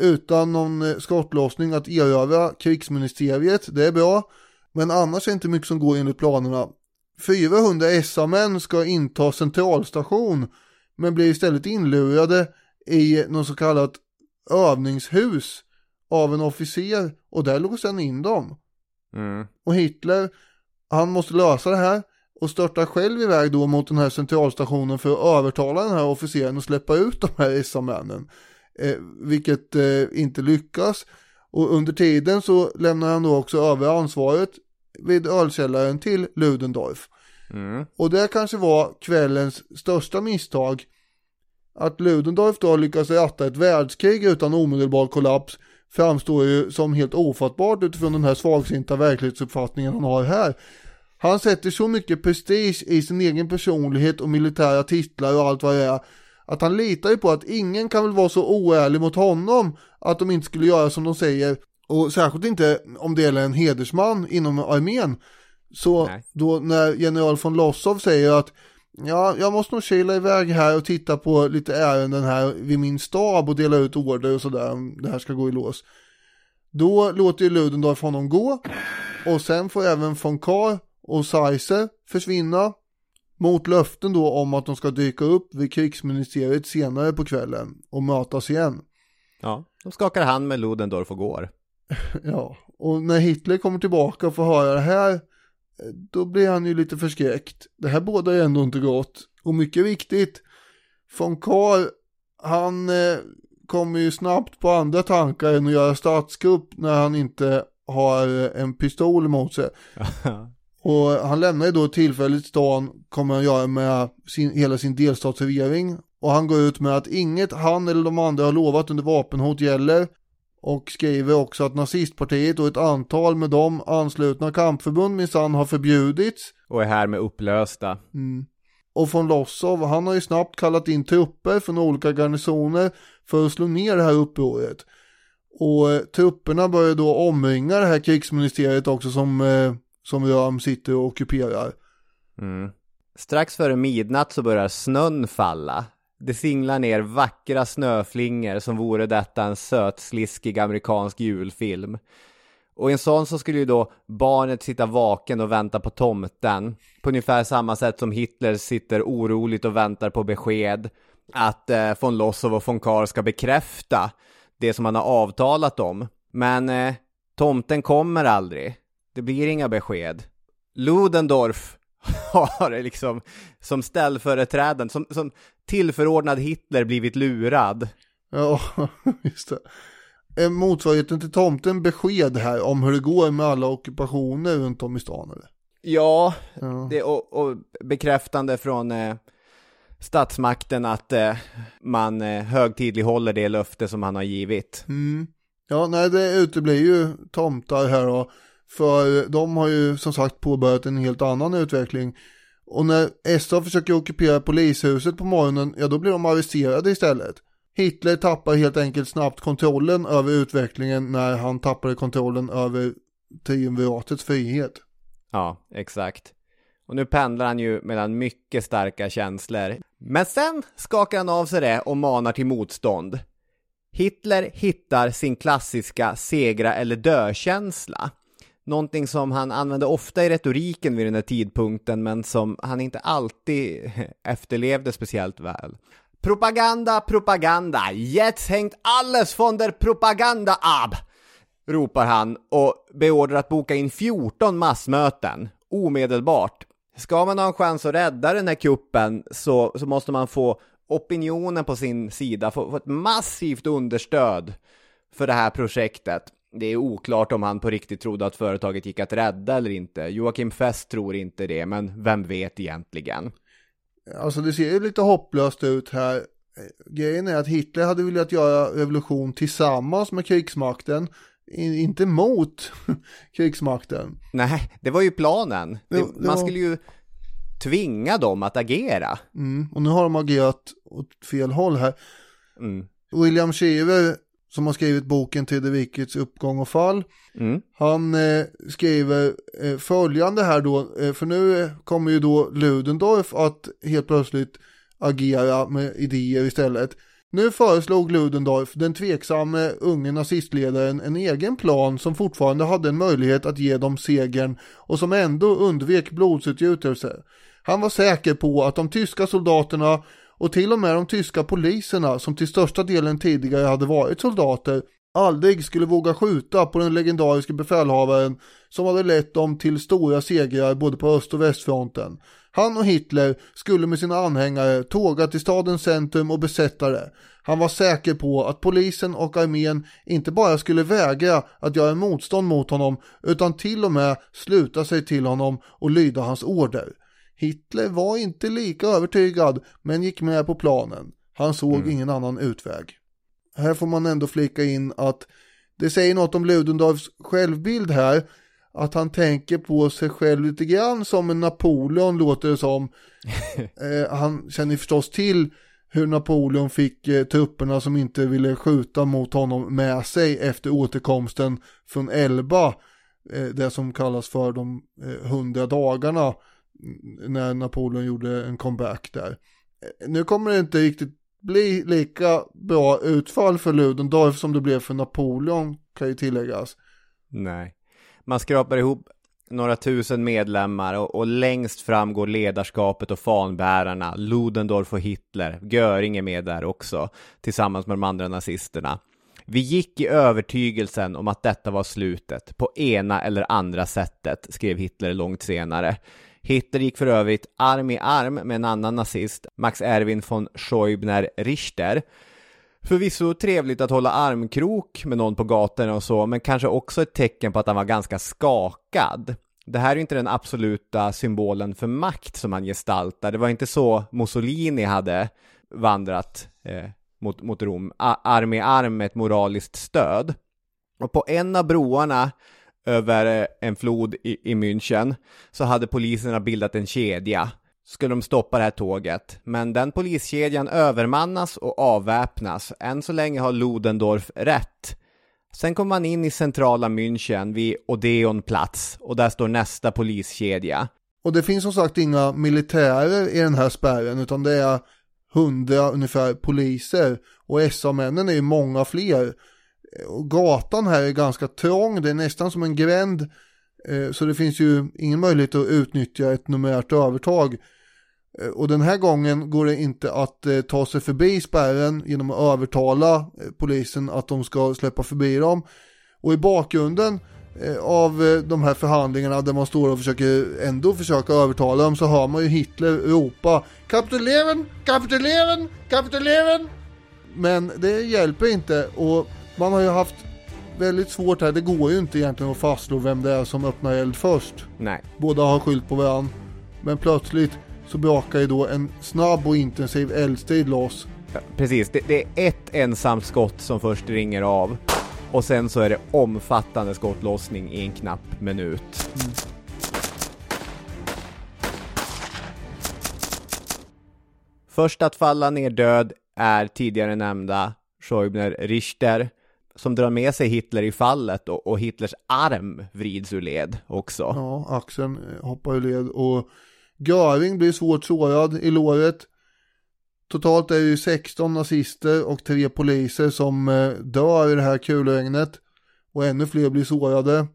utan någon eh, skottlossning att erövra krigsministeriet, det är bra. Men annars är det inte mycket som går enligt planerna. 400 SA-män ska inta centralstation men blir istället inlurade i något så kallat övningshus av en officer och där låser han in dem. mm. Och Hitler, han måste lösa det här och störtar själv iväg då mot den här centralstationen för att övertala den här officeren och släppa ut de här SA-männen. Eh, vilket eh, inte lyckas. Och under tiden så lämnar han då också över ansvaret vid ölkällaren till Ludendorff. Mm. Och det kanske var kvällens största misstag. Att Ludendorff då lyckas ratta ett världskrig utan omedelbar kollaps framstår ju som helt ofattbart utifrån den här svagsinta verklighetsuppfattningen han har här. Han sätter så mycket prestige i sin egen personlighet och militära titlar och allt vad det är att han litar ju på att ingen kan väl vara så oärlig mot honom att de inte skulle göra som de säger och särskilt inte om det gäller en hedersman inom armén. Så Nej. då när general von Lossow säger att ja, jag måste nog kila iväg här och titta på lite ärenden här vid min stab och dela ut order och sådär om det här ska gå i lås. Då låter ju Ludendorff honom gå och sen får även von Kahr och Seiser försvinna mot löften då om att de ska dyka upp vid krigsministeriet senare på kvällen och mötas igen. Ja, de skakar hand med Ludendorff och går. Ja, och när Hitler kommer tillbaka och får höra det här då blir han ju lite förskräckt. Det här båda är ändå inte gott. Och mycket viktigt, von Karl, han eh, kommer ju snabbt på andra tankar än att göra statskupp när han inte har en pistol emot sig. Och han lämnar ju då tillfälligt stan, kommer han göra med sin, hela sin delstatsregering. Och han går ut med att inget han eller de andra har lovat under vapenhot gäller. Och skriver också att nazistpartiet och ett antal med dem anslutna kampförbund minsann har förbjudits. Och är här med upplösta. Mm. Och von Lossow, han har ju snabbt kallat in trupper från olika garnisoner för att slå ner det här upproret. Och eh, trupperna börjar då omringa det här krigsministeriet också som, eh, som Röhm sitter och ockuperar. Mm. Strax före midnatt så börjar snön falla. Det singlar ner vackra snöflingor som vore detta en sötsliskig amerikansk julfilm. Och i en sån så skulle ju då barnet sitta vaken och vänta på tomten. På ungefär samma sätt som Hitler sitter oroligt och väntar på besked att eh, von Lossow och von Kahr ska bekräfta det som han har avtalat om. Men eh, tomten kommer aldrig. Det blir inga besked. Ludendorff har liksom som ställföreträdande, som, som tillförordnad Hitler blivit lurad. Ja, just det. Är motsvarigheten till tomten besked här om hur det går med alla ockupationer runt om i stan eller? Ja, Ja. Det, och, och bekräftande från eh, statsmakten att eh, man eh, högtidlighåller det löfte som han har givit. Mm. Ja, nej det uteblir ju tomtar här då. För de har ju som sagt påbörjat en helt annan utveckling. Och när SA försöker ockupera polishuset på morgonen, ja då blir de arresterade istället. Hitler tappar helt enkelt snabbt kontrollen över utvecklingen när han tappade kontrollen över triumviratets frihet. Ja, exakt. Och nu pendlar han ju mellan mycket starka känslor. Men sen skakar han av sig det och manar till motstånd. Hitler hittar sin klassiska segra eller dö-känsla. Någonting som han använde ofta i retoriken vid den här tidpunkten men som han inte alltid efterlevde speciellt väl. Propaganda, propaganda, jetzt hängt alles von der Propaganda ab! ropar han och beordrar att boka in 14 massmöten omedelbart. Ska man ha en chans att rädda den här kuppen så, så måste man få opinionen på sin sida, få, få ett massivt understöd för det här projektet. Det är oklart om han på riktigt trodde att företaget gick att rädda eller inte. Joakim Fest tror inte det, men vem vet egentligen? Alltså det ser ju lite hopplöst ut här. Eh, Grejen är att Hitler hade velat göra revolution tillsammans med krigsmakten, inte mot krigsmakten. Nej, det var ju planen. Det, Jo, det man skulle ju tvinga dem att agera. Mm. Och nu har de agerat åt fel håll här. Mm. William Shiver som har skrivit boken Tredje rikets uppgång och fall. Mm. Han eh, skriver eh, följande här då, eh, för nu eh, kommer ju då Ludendorff att helt plötsligt agera med idéer istället. Nu föreslog Ludendorff, den tveksamme unge nazistledaren, en egen plan som fortfarande hade en möjlighet att ge dem segern och som ändå undvek blodsutgjutelse. Han var säker på att de tyska soldaterna och till och med de tyska poliserna som till största delen tidigare hade varit soldater aldrig skulle våga skjuta på den legendariske befälhavaren som hade lett dem till stora segrar både på öst och västfronten. Han och Hitler skulle med sina anhängare tåga till stadens centrum och besätta det. Han var säker på att polisen och armén inte bara skulle vägra att göra motstånd mot honom utan till och med sluta sig till honom och lyda hans order. Hitler var inte lika övertygad men gick med på planen. Han såg ingen annan utväg. Här får man ändå flika in att det säger något om Ludendorffs självbild här. Att han tänker på sig själv lite grann som en Napoleon låter det som. eh, han känner förstås till hur Napoleon fick eh, trupperna som inte ville skjuta mot honom med sig efter återkomsten från Elba. Eh, det som kallas för de eh, hundra dagarna mm, när Napoleon gjorde en comeback där. Eh, nu kommer det inte riktigt bli lika bra utfall för Ludendorff som det blev för Napoleon kan ju tilläggas. Nej. Man skrapar ihop några tusen medlemmar och, och längst fram går ledarskapet och fanbärarna, Ludendorff och Hitler. Göring är med där också, tillsammans med de andra nazisterna. Vi gick i övertygelsen om att detta var slutet, på ena eller andra sättet, skrev Hitler långt senare. Hitler gick för övrigt arm i arm med en annan nazist, Max Erwin von Schäubner Richter Förvisso trevligt att hålla armkrok med någon på gatorna och så, men kanske också ett tecken på att han var ganska skakad. Det här är ju inte den absoluta symbolen för makt som han gestaltar. Det var inte så Mussolini hade vandrat eh, mot, mot Rom, arm i arm med ett moraliskt stöd. Och på en av broarna över eh, en flod i, i München så hade poliserna bildat en kedja. Skulle de stoppa det här tåget, men den poliskedjan övermannas och avväpnas. Än så länge har Ludendorff rätt. Sen kommer man in i centrala München vid Odeonplatz och där står nästa poliskedja. Och det finns som sagt inga militärer i den här spärren utan det är hundra ungefär poliser och SA-männen är ju många fler. Och gatan här är ganska trång, det är nästan som en gränd eh, så det finns ju ingen möjlighet att utnyttja ett numerärt övertag. Eh, och den här gången går det inte att eh, ta sig förbi spärren genom att övertala polisen att de ska släppa förbi dem. Och i bakgrunden av de här förhandlingarna där man står och försöker ändå försöka övertala dem så hör man ju Hitler ropa Kapituleren, kapituleren, kapituleren. Men det hjälper inte och man har ju haft väldigt svårt här. Det går ju inte egentligen att fastslå vem det är som öppnar eld först. Nej. Båda har skylt på varandra. Men plötsligt så brakar ju då en snabb och intensiv eldstrid loss. Ja, precis, det, det, är ett ensamt skott som först ringer av. Och sen så är det omfattande skottlossning i en knapp minut. Mm. Först att falla ner död är tidigare nämnda Schäuble Richter som drar med sig Hitler i fallet och, och, Hitlers arm vrids ur led också. Ja, axeln hoppar ur led och Göring blir svårt sårad i låret. Totalt är det ju 16 nazister och tre poliser som eh, dör i det här kulregnet och ännu fler blir sårade.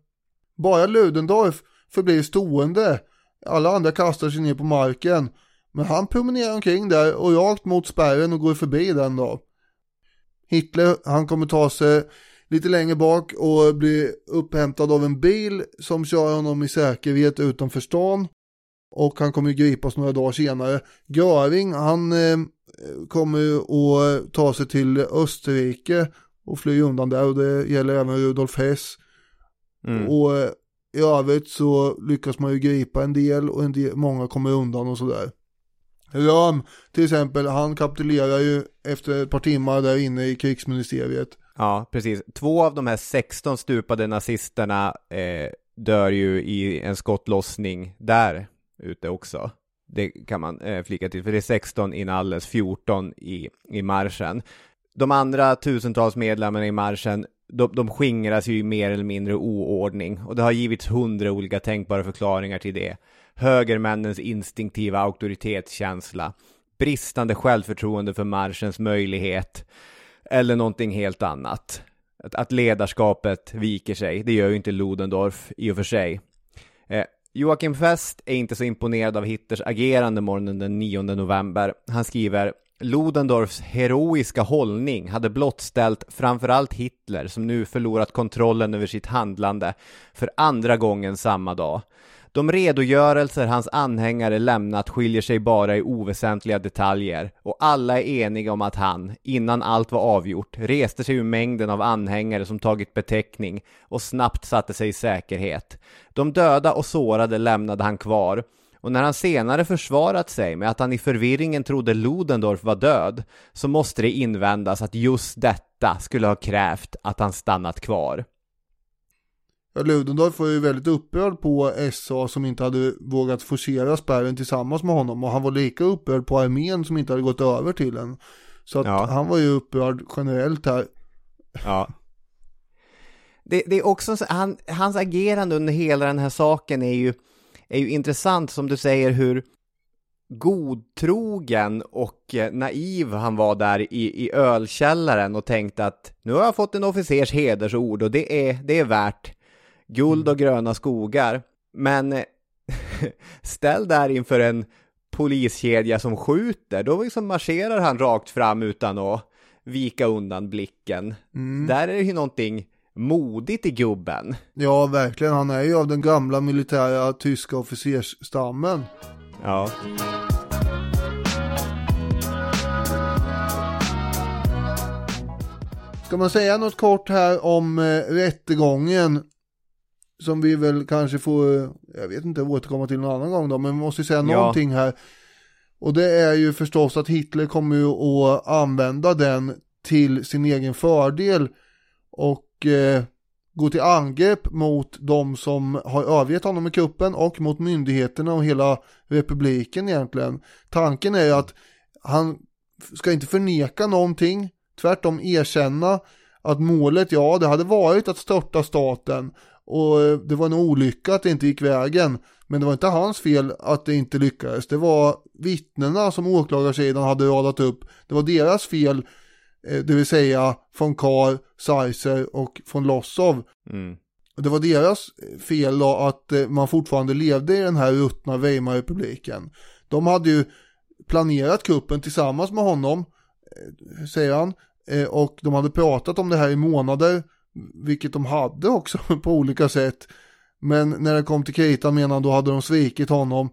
Bara Ludendorff förblir stående. Alla andra kastar sig ner på marken. Men han promenerar omkring där och rakt mot spärren och går förbi den då. Hitler, han kommer ta sig lite längre bak och bli upphämtad av en bil som kör honom i säkerhet utanför stan. Och han kommer gripas några dagar senare. Göring, han eh, kommer att ta sig till Österrike och fly undan där och det gäller även Rudolf Hess. Mm. Och eh, i övrigt så lyckas man ju gripa en del och en del, många kommer undan och sådär. Ram till exempel, han kapitulerar ju efter ett par timmar där inne i krigsministeriet. Ja, precis. Två av de här 16 stupade nazisterna eh, dör ju i en skottlossning där ute också. Det kan man eh, flika till, för det är 16 inalles, 14 i, i marschen. De andra tusentals medlemmarna i marschen, de, de skingras ju i mer eller mindre oordning och det har givits hundra olika tänkbara förklaringar till det högermännens instinktiva auktoritetskänsla, bristande självförtroende för marschens möjlighet eller någonting helt annat. Att, att ledarskapet viker sig, det gör ju inte Ludendorff i och för sig. Eh, Joakim Fest är inte så imponerad av Hitlers agerande morgonen den 9 november. Han skriver Ludendorffs heroiska hållning hade blottställt framförallt Hitler som nu förlorat kontrollen över sitt handlande för andra gången samma dag. De redogörelser hans anhängare lämnat skiljer sig bara i oväsentliga detaljer och alla är eniga om att han, innan allt var avgjort, reste sig ur mängden av anhängare som tagit beteckning och snabbt satte sig i säkerhet. De döda och sårade lämnade han kvar och när han senare försvarat sig med att han i förvirringen trodde Ludendorff var död så måste det invändas att just detta skulle ha krävt att han stannat kvar. Ludendorff var ju väldigt upprörd på SA som inte hade vågat forcera spärren tillsammans med honom och han var lika upprörd på armén som inte hade gått över till den. Så att ja. han var ju upprörd generellt här. Ja. Det, det är också, han, hans agerande under hela den här saken är ju, är ju intressant som du säger hur godtrogen och naiv han var där i, i ölkällaren och tänkte att nu har jag fått en officers hedersord och det är, det är värt guld och gröna skogar. Men ställ där inför en poliskedja som skjuter, då liksom marscherar han rakt fram utan att vika undan blicken. Mm. Där är det ju någonting modigt i gubben. Ja, verkligen. Han är ju av den gamla militära tyska officersstammen. Ja. Ska man säga något kort här om eh, rättegången? Som vi väl kanske får, jag vet inte, återkomma till någon annan gång då, men vi måste säga Ja. någonting här. Och det är ju förstås att Hitler kommer ju att använda den till sin egen fördel och eh, gå till angrepp mot de som har övergett honom i kuppen och mot myndigheterna och hela republiken egentligen. Tanken är ju att han ska inte förneka någonting, tvärtom erkänna att målet, ja det hade varit att störta staten och eh, det var en olycka att det inte gick vägen. Men det var inte hans fel att det inte lyckades. Det var vittnena som åklagarsidan hade radat upp. Det var deras fel, eh, det vill säga von Kahr, Seiser och von Lossow. Mm. Det var deras fel då att eh, man fortfarande levde i den här ruttna Weimarrepubliken. De hade ju planerat kuppen tillsammans med honom, eh, säger han. Eh, Och de hade pratat om det här i månader, vilket de hade också på olika sätt. Men när det kom till kritan menar han då hade de svikit honom.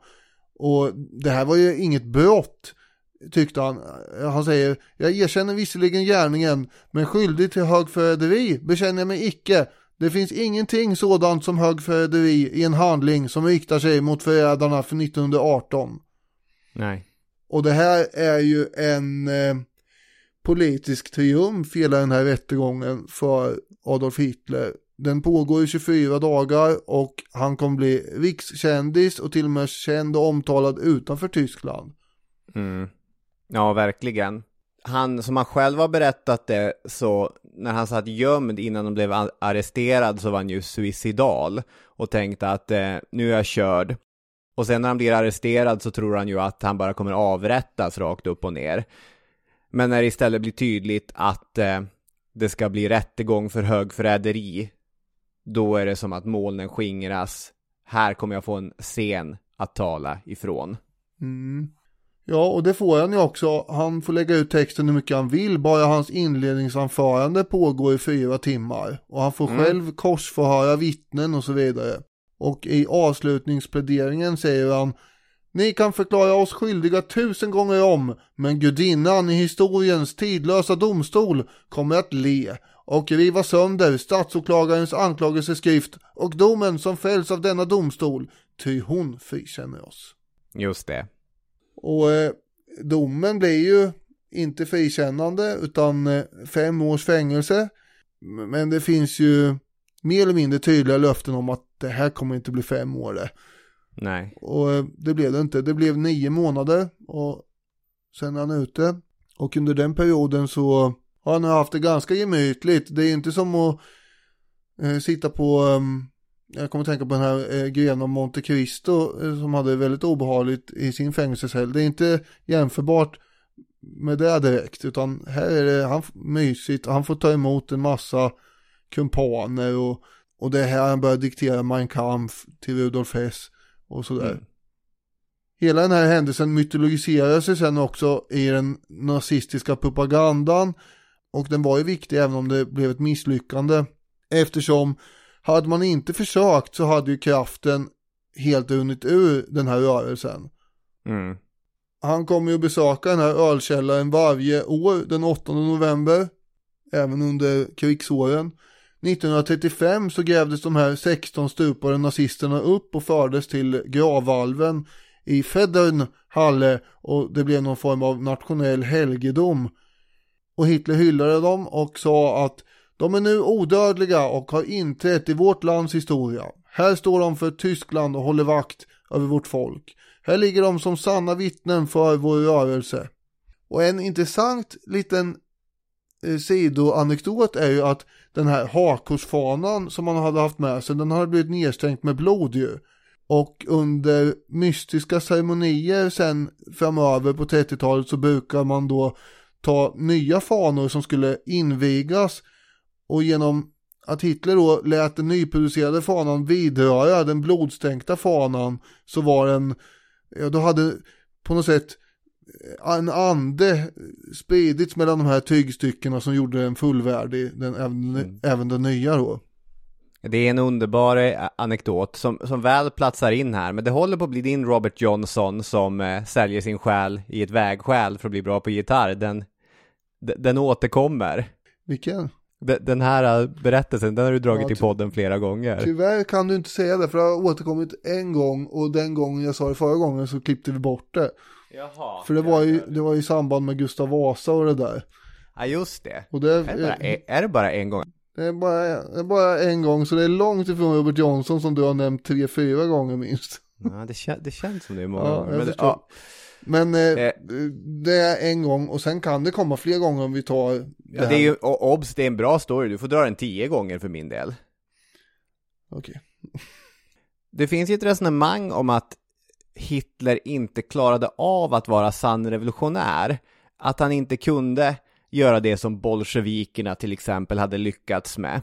Och det här var ju inget brott, tyckte han. Han säger, jag erkänner visserligen gärningen, men skyldig till högförräderi bekänner jag mig icke. Det finns ingenting sådant som högförräderi i en handling som riktar sig mot förrädarna för 1918. Nej. Och det här är ju en eh, politisk triumf hela den här rättegången för Adolf Hitler. Den pågår i 24 dagar och han kommer bli rikskändis och till och med känd och omtalad utanför Tyskland. Mm. Ja, verkligen. Han, som han själv har berättat det, så när han satt gömd innan han blev arresterad så var han ju suicidal och tänkte att eh, nu är jag körd. Och sen när han blir arresterad så tror han ju att han bara kommer avrättas rakt upp och ner. Men när det istället blir tydligt att eh, det ska bli rättegång för högförräderi, då är det som att molnen skingras. Här kommer jag få en scen att tala ifrån. Mm. Ja, och det får han ju också. Han får lägga ut texten hur mycket han vill, bara hans inledningsanförande pågår i fyra timmar. Och han får själv korsförhöra vittnen och så vidare. Och i avslutningspläderingen säger han Ni kan förklara oss skyldiga tusen gånger om, men gudinnan i historiens tidlösa domstol kommer att le och riva sönder statsåklagarens anklagelseskrift och domen som fälls av denna domstol, ty hon frikänner oss. Just det. Och eh, domen blir ju inte frikännande utan eh, fem års fängelse. Men det finns ju mer eller mindre tydliga löften om att det här kommer inte bli fem år. Nej. Och eh, det blev det inte. Det blev nio månader och sen är han ute. Och under den perioden så har han haft det ganska gemytligt. Det är inte som att eh, sitta på, eh, jag kommer att tänka på den här eh, grenen om Monte Cristo eh, som hade väldigt obehagligt i sin fängelsecell. Det är inte jämförbart med det direkt utan här är det han, mysigt. Han får ta emot en massa kumpaner och, och det är här han börjar diktera Mein Kampf till Rudolf Hess och sådär. Mm. Hela den här händelsen mytologiserar sig sen också i den nazistiska propagandan och den var ju viktig även om det blev ett misslyckande eftersom hade man inte försökt så hade ju kraften helt runnit ur den här rörelsen. Mm. Han kommer ju besöka den här ölkällaren varje år den 8 november, även under krigsåren. 1935 så grävdes de här 16 stupade nazisterna upp och fördes till gravvalven i Federnhalle och det blev någon form av nationell helgedom. Och Hitler hyllade dem och sa att de är nu odödliga och har inträtt i vårt lands historia. Här står de för Tyskland och håller vakt över vårt folk. Här ligger de som sanna vittnen för vår rörelse. Och en intressant liten eh, sidoanekdot är ju att den här hakorsfanan som man hade haft med sig, den hade blivit nedstänkt med blod ju. Och under mystiska ceremonier sen framöver på 30-talet så brukar man då ta nya fanor som skulle invigas och genom att Hitler då lät den nyproducerade fanan vidröra den blodstänkta fanan så var den, ja då hade på något sätt en ande spridits mellan de här tygstyckena som gjorde den fullvärdig, den, även, Mm. även den nya då. Det är en underbar eh, anekdot som, som väl platsar in här, men det håller på att bli din Robert Johnson som eh, säljer sin själ i ett vägskäl för att bli bra på gitarr. Den, den återkommer. Vilken? Den här eh, berättelsen, den har du dragit Ja, i podden flera gånger. Tyvärr kan du inte säga det för det har återkommit en gång och den gången jag sa det förra gången så klippte vi bort det. Jaha. För det var ju, det var i samband med Gustav Vasa och det där. Ja, just det. Och det, Är det, bara, är, är det bara en gång? det, är bara, det är bara en gång så det är långt ifrån Robert Johnson som du har nämnt tre, fyra gånger minst. Ja, det, kän, det känns som det är många Ja, gånger. Men, det- ja, Men eh, Eh. det är en gång och sen kan det komma fler gånger om vi tar det, ja, det är ju, obs, det är en bra story. Du får dra den tio gånger för min del. Okej. Det finns ju ett resonemang om att Hitler inte klarade av att vara sann revolutionär. Att han inte kunde göra det som bolsjevikerna till exempel hade lyckats med.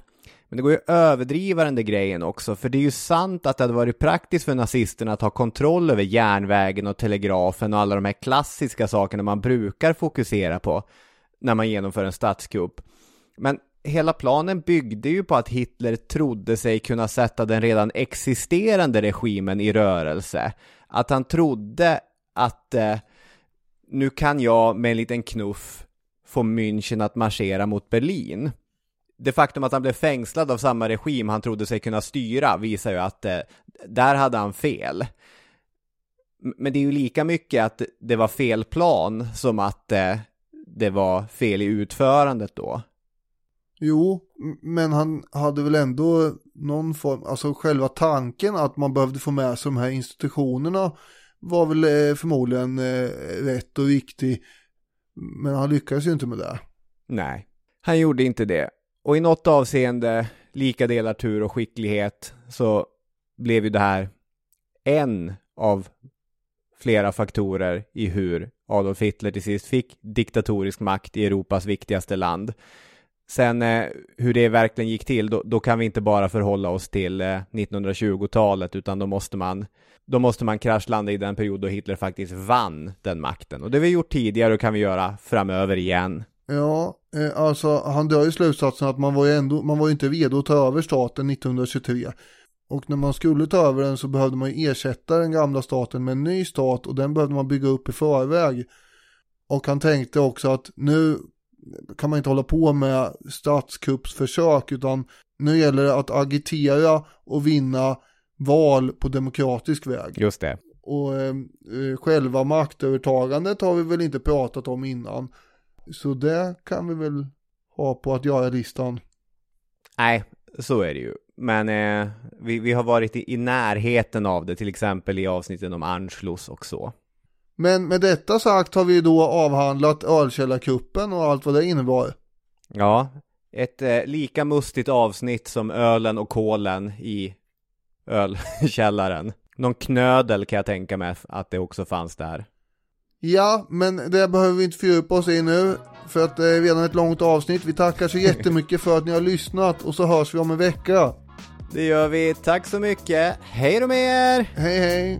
Men det går ju att överdriva den där grejen också, för det är ju sant att det hade varit praktiskt för nazisterna att ha kontroll över järnvägen och telegrafen och alla de här klassiska sakerna man brukar fokusera på när man genomför en statskupp. Men hela planen byggde ju på att Hitler trodde sig kunna sätta den redan existerande regimen i rörelse. Att han trodde att eh, nu kan jag med en liten knuff få München att marschera mot Berlin. Det faktum att han blev fängslad av samma regim han trodde sig kunna styra visar ju att eh, där hade han fel. Men det är ju lika mycket att det var fel plan som att eh, det var fel i utförandet då. Jo, men han hade väl ändå någon form, alltså själva tanken att man behövde få med sig de här institutionerna var väl eh, förmodligen eh, rätt och riktig. Men han lyckades ju inte med det. Nej, han gjorde inte det. Och i något avseende, lika delar tur och skicklighet, så blev ju det här en av flera faktorer i hur Adolf Hitler till sist fick diktatorisk makt i Europas viktigaste land. Sen eh, hur det verkligen gick till, då, då kan vi inte bara förhålla oss till eh, 1920-talet, utan då måste man då måste man kraschlanda i den period då Hitler faktiskt vann den makten. Och det vi gjort tidigare och kan vi göra framöver igen. Ja, eh, alltså han drar ju slutsatsen att man var ju ändå, man var ju inte redo att ta över staten 1923. Och när man skulle ta över den så behövde man ju ersätta den gamla staten med en ny stat och den behövde man bygga upp i förväg. Och han tänkte också att nu kan man inte hålla på med statskuppsförsök utan nu gäller det att agitera och vinna val på demokratisk väg. Just det. Och eh, eh, själva maktövertagandet har vi väl inte pratat om innan. Så det kan vi väl ha på att göra listan. Nej, så är det ju. Men eh, vi, vi har varit i, i närheten av det, till exempel i avsnitten om Anschluss och så. Men med detta sagt har vi då avhandlat ölkällarkuppen och allt vad det innebar. Ja, ett eh, lika mustigt avsnitt som ölen och kolen i ölkällaren. Någon knödel kan jag tänka mig att det också fanns där. Ja, men det behöver vi inte fördjupa oss i nu. För att det är redan ett långt avsnitt. Vi tackar så jättemycket för att ni har lyssnat och så hörs vi om en vecka. Det gör vi. Tack så mycket. Hej då med er! Hej hej!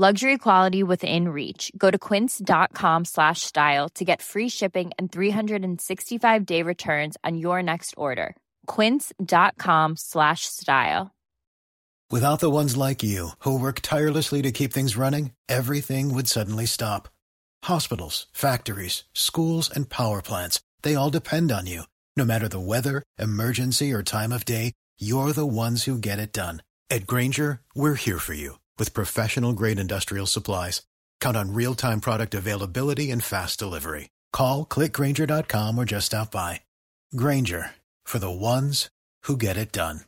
Luxury quality within reach. Go to quince.com slash style to get free shipping and 365 day returns on your next order. Quince.com slash style. Without the ones like you, who work tirelessly to keep things running, everything would suddenly stop. Hospitals, factories, schools, and power plants, they all depend on you. No matter the weather, emergency, or time of day, you're the ones who get it done. At Granger, we're here for you with professional grade industrial supplies. Count on real time product availability and fast delivery. Call clickgranger.com or just stop by. Granger for the ones who get it done.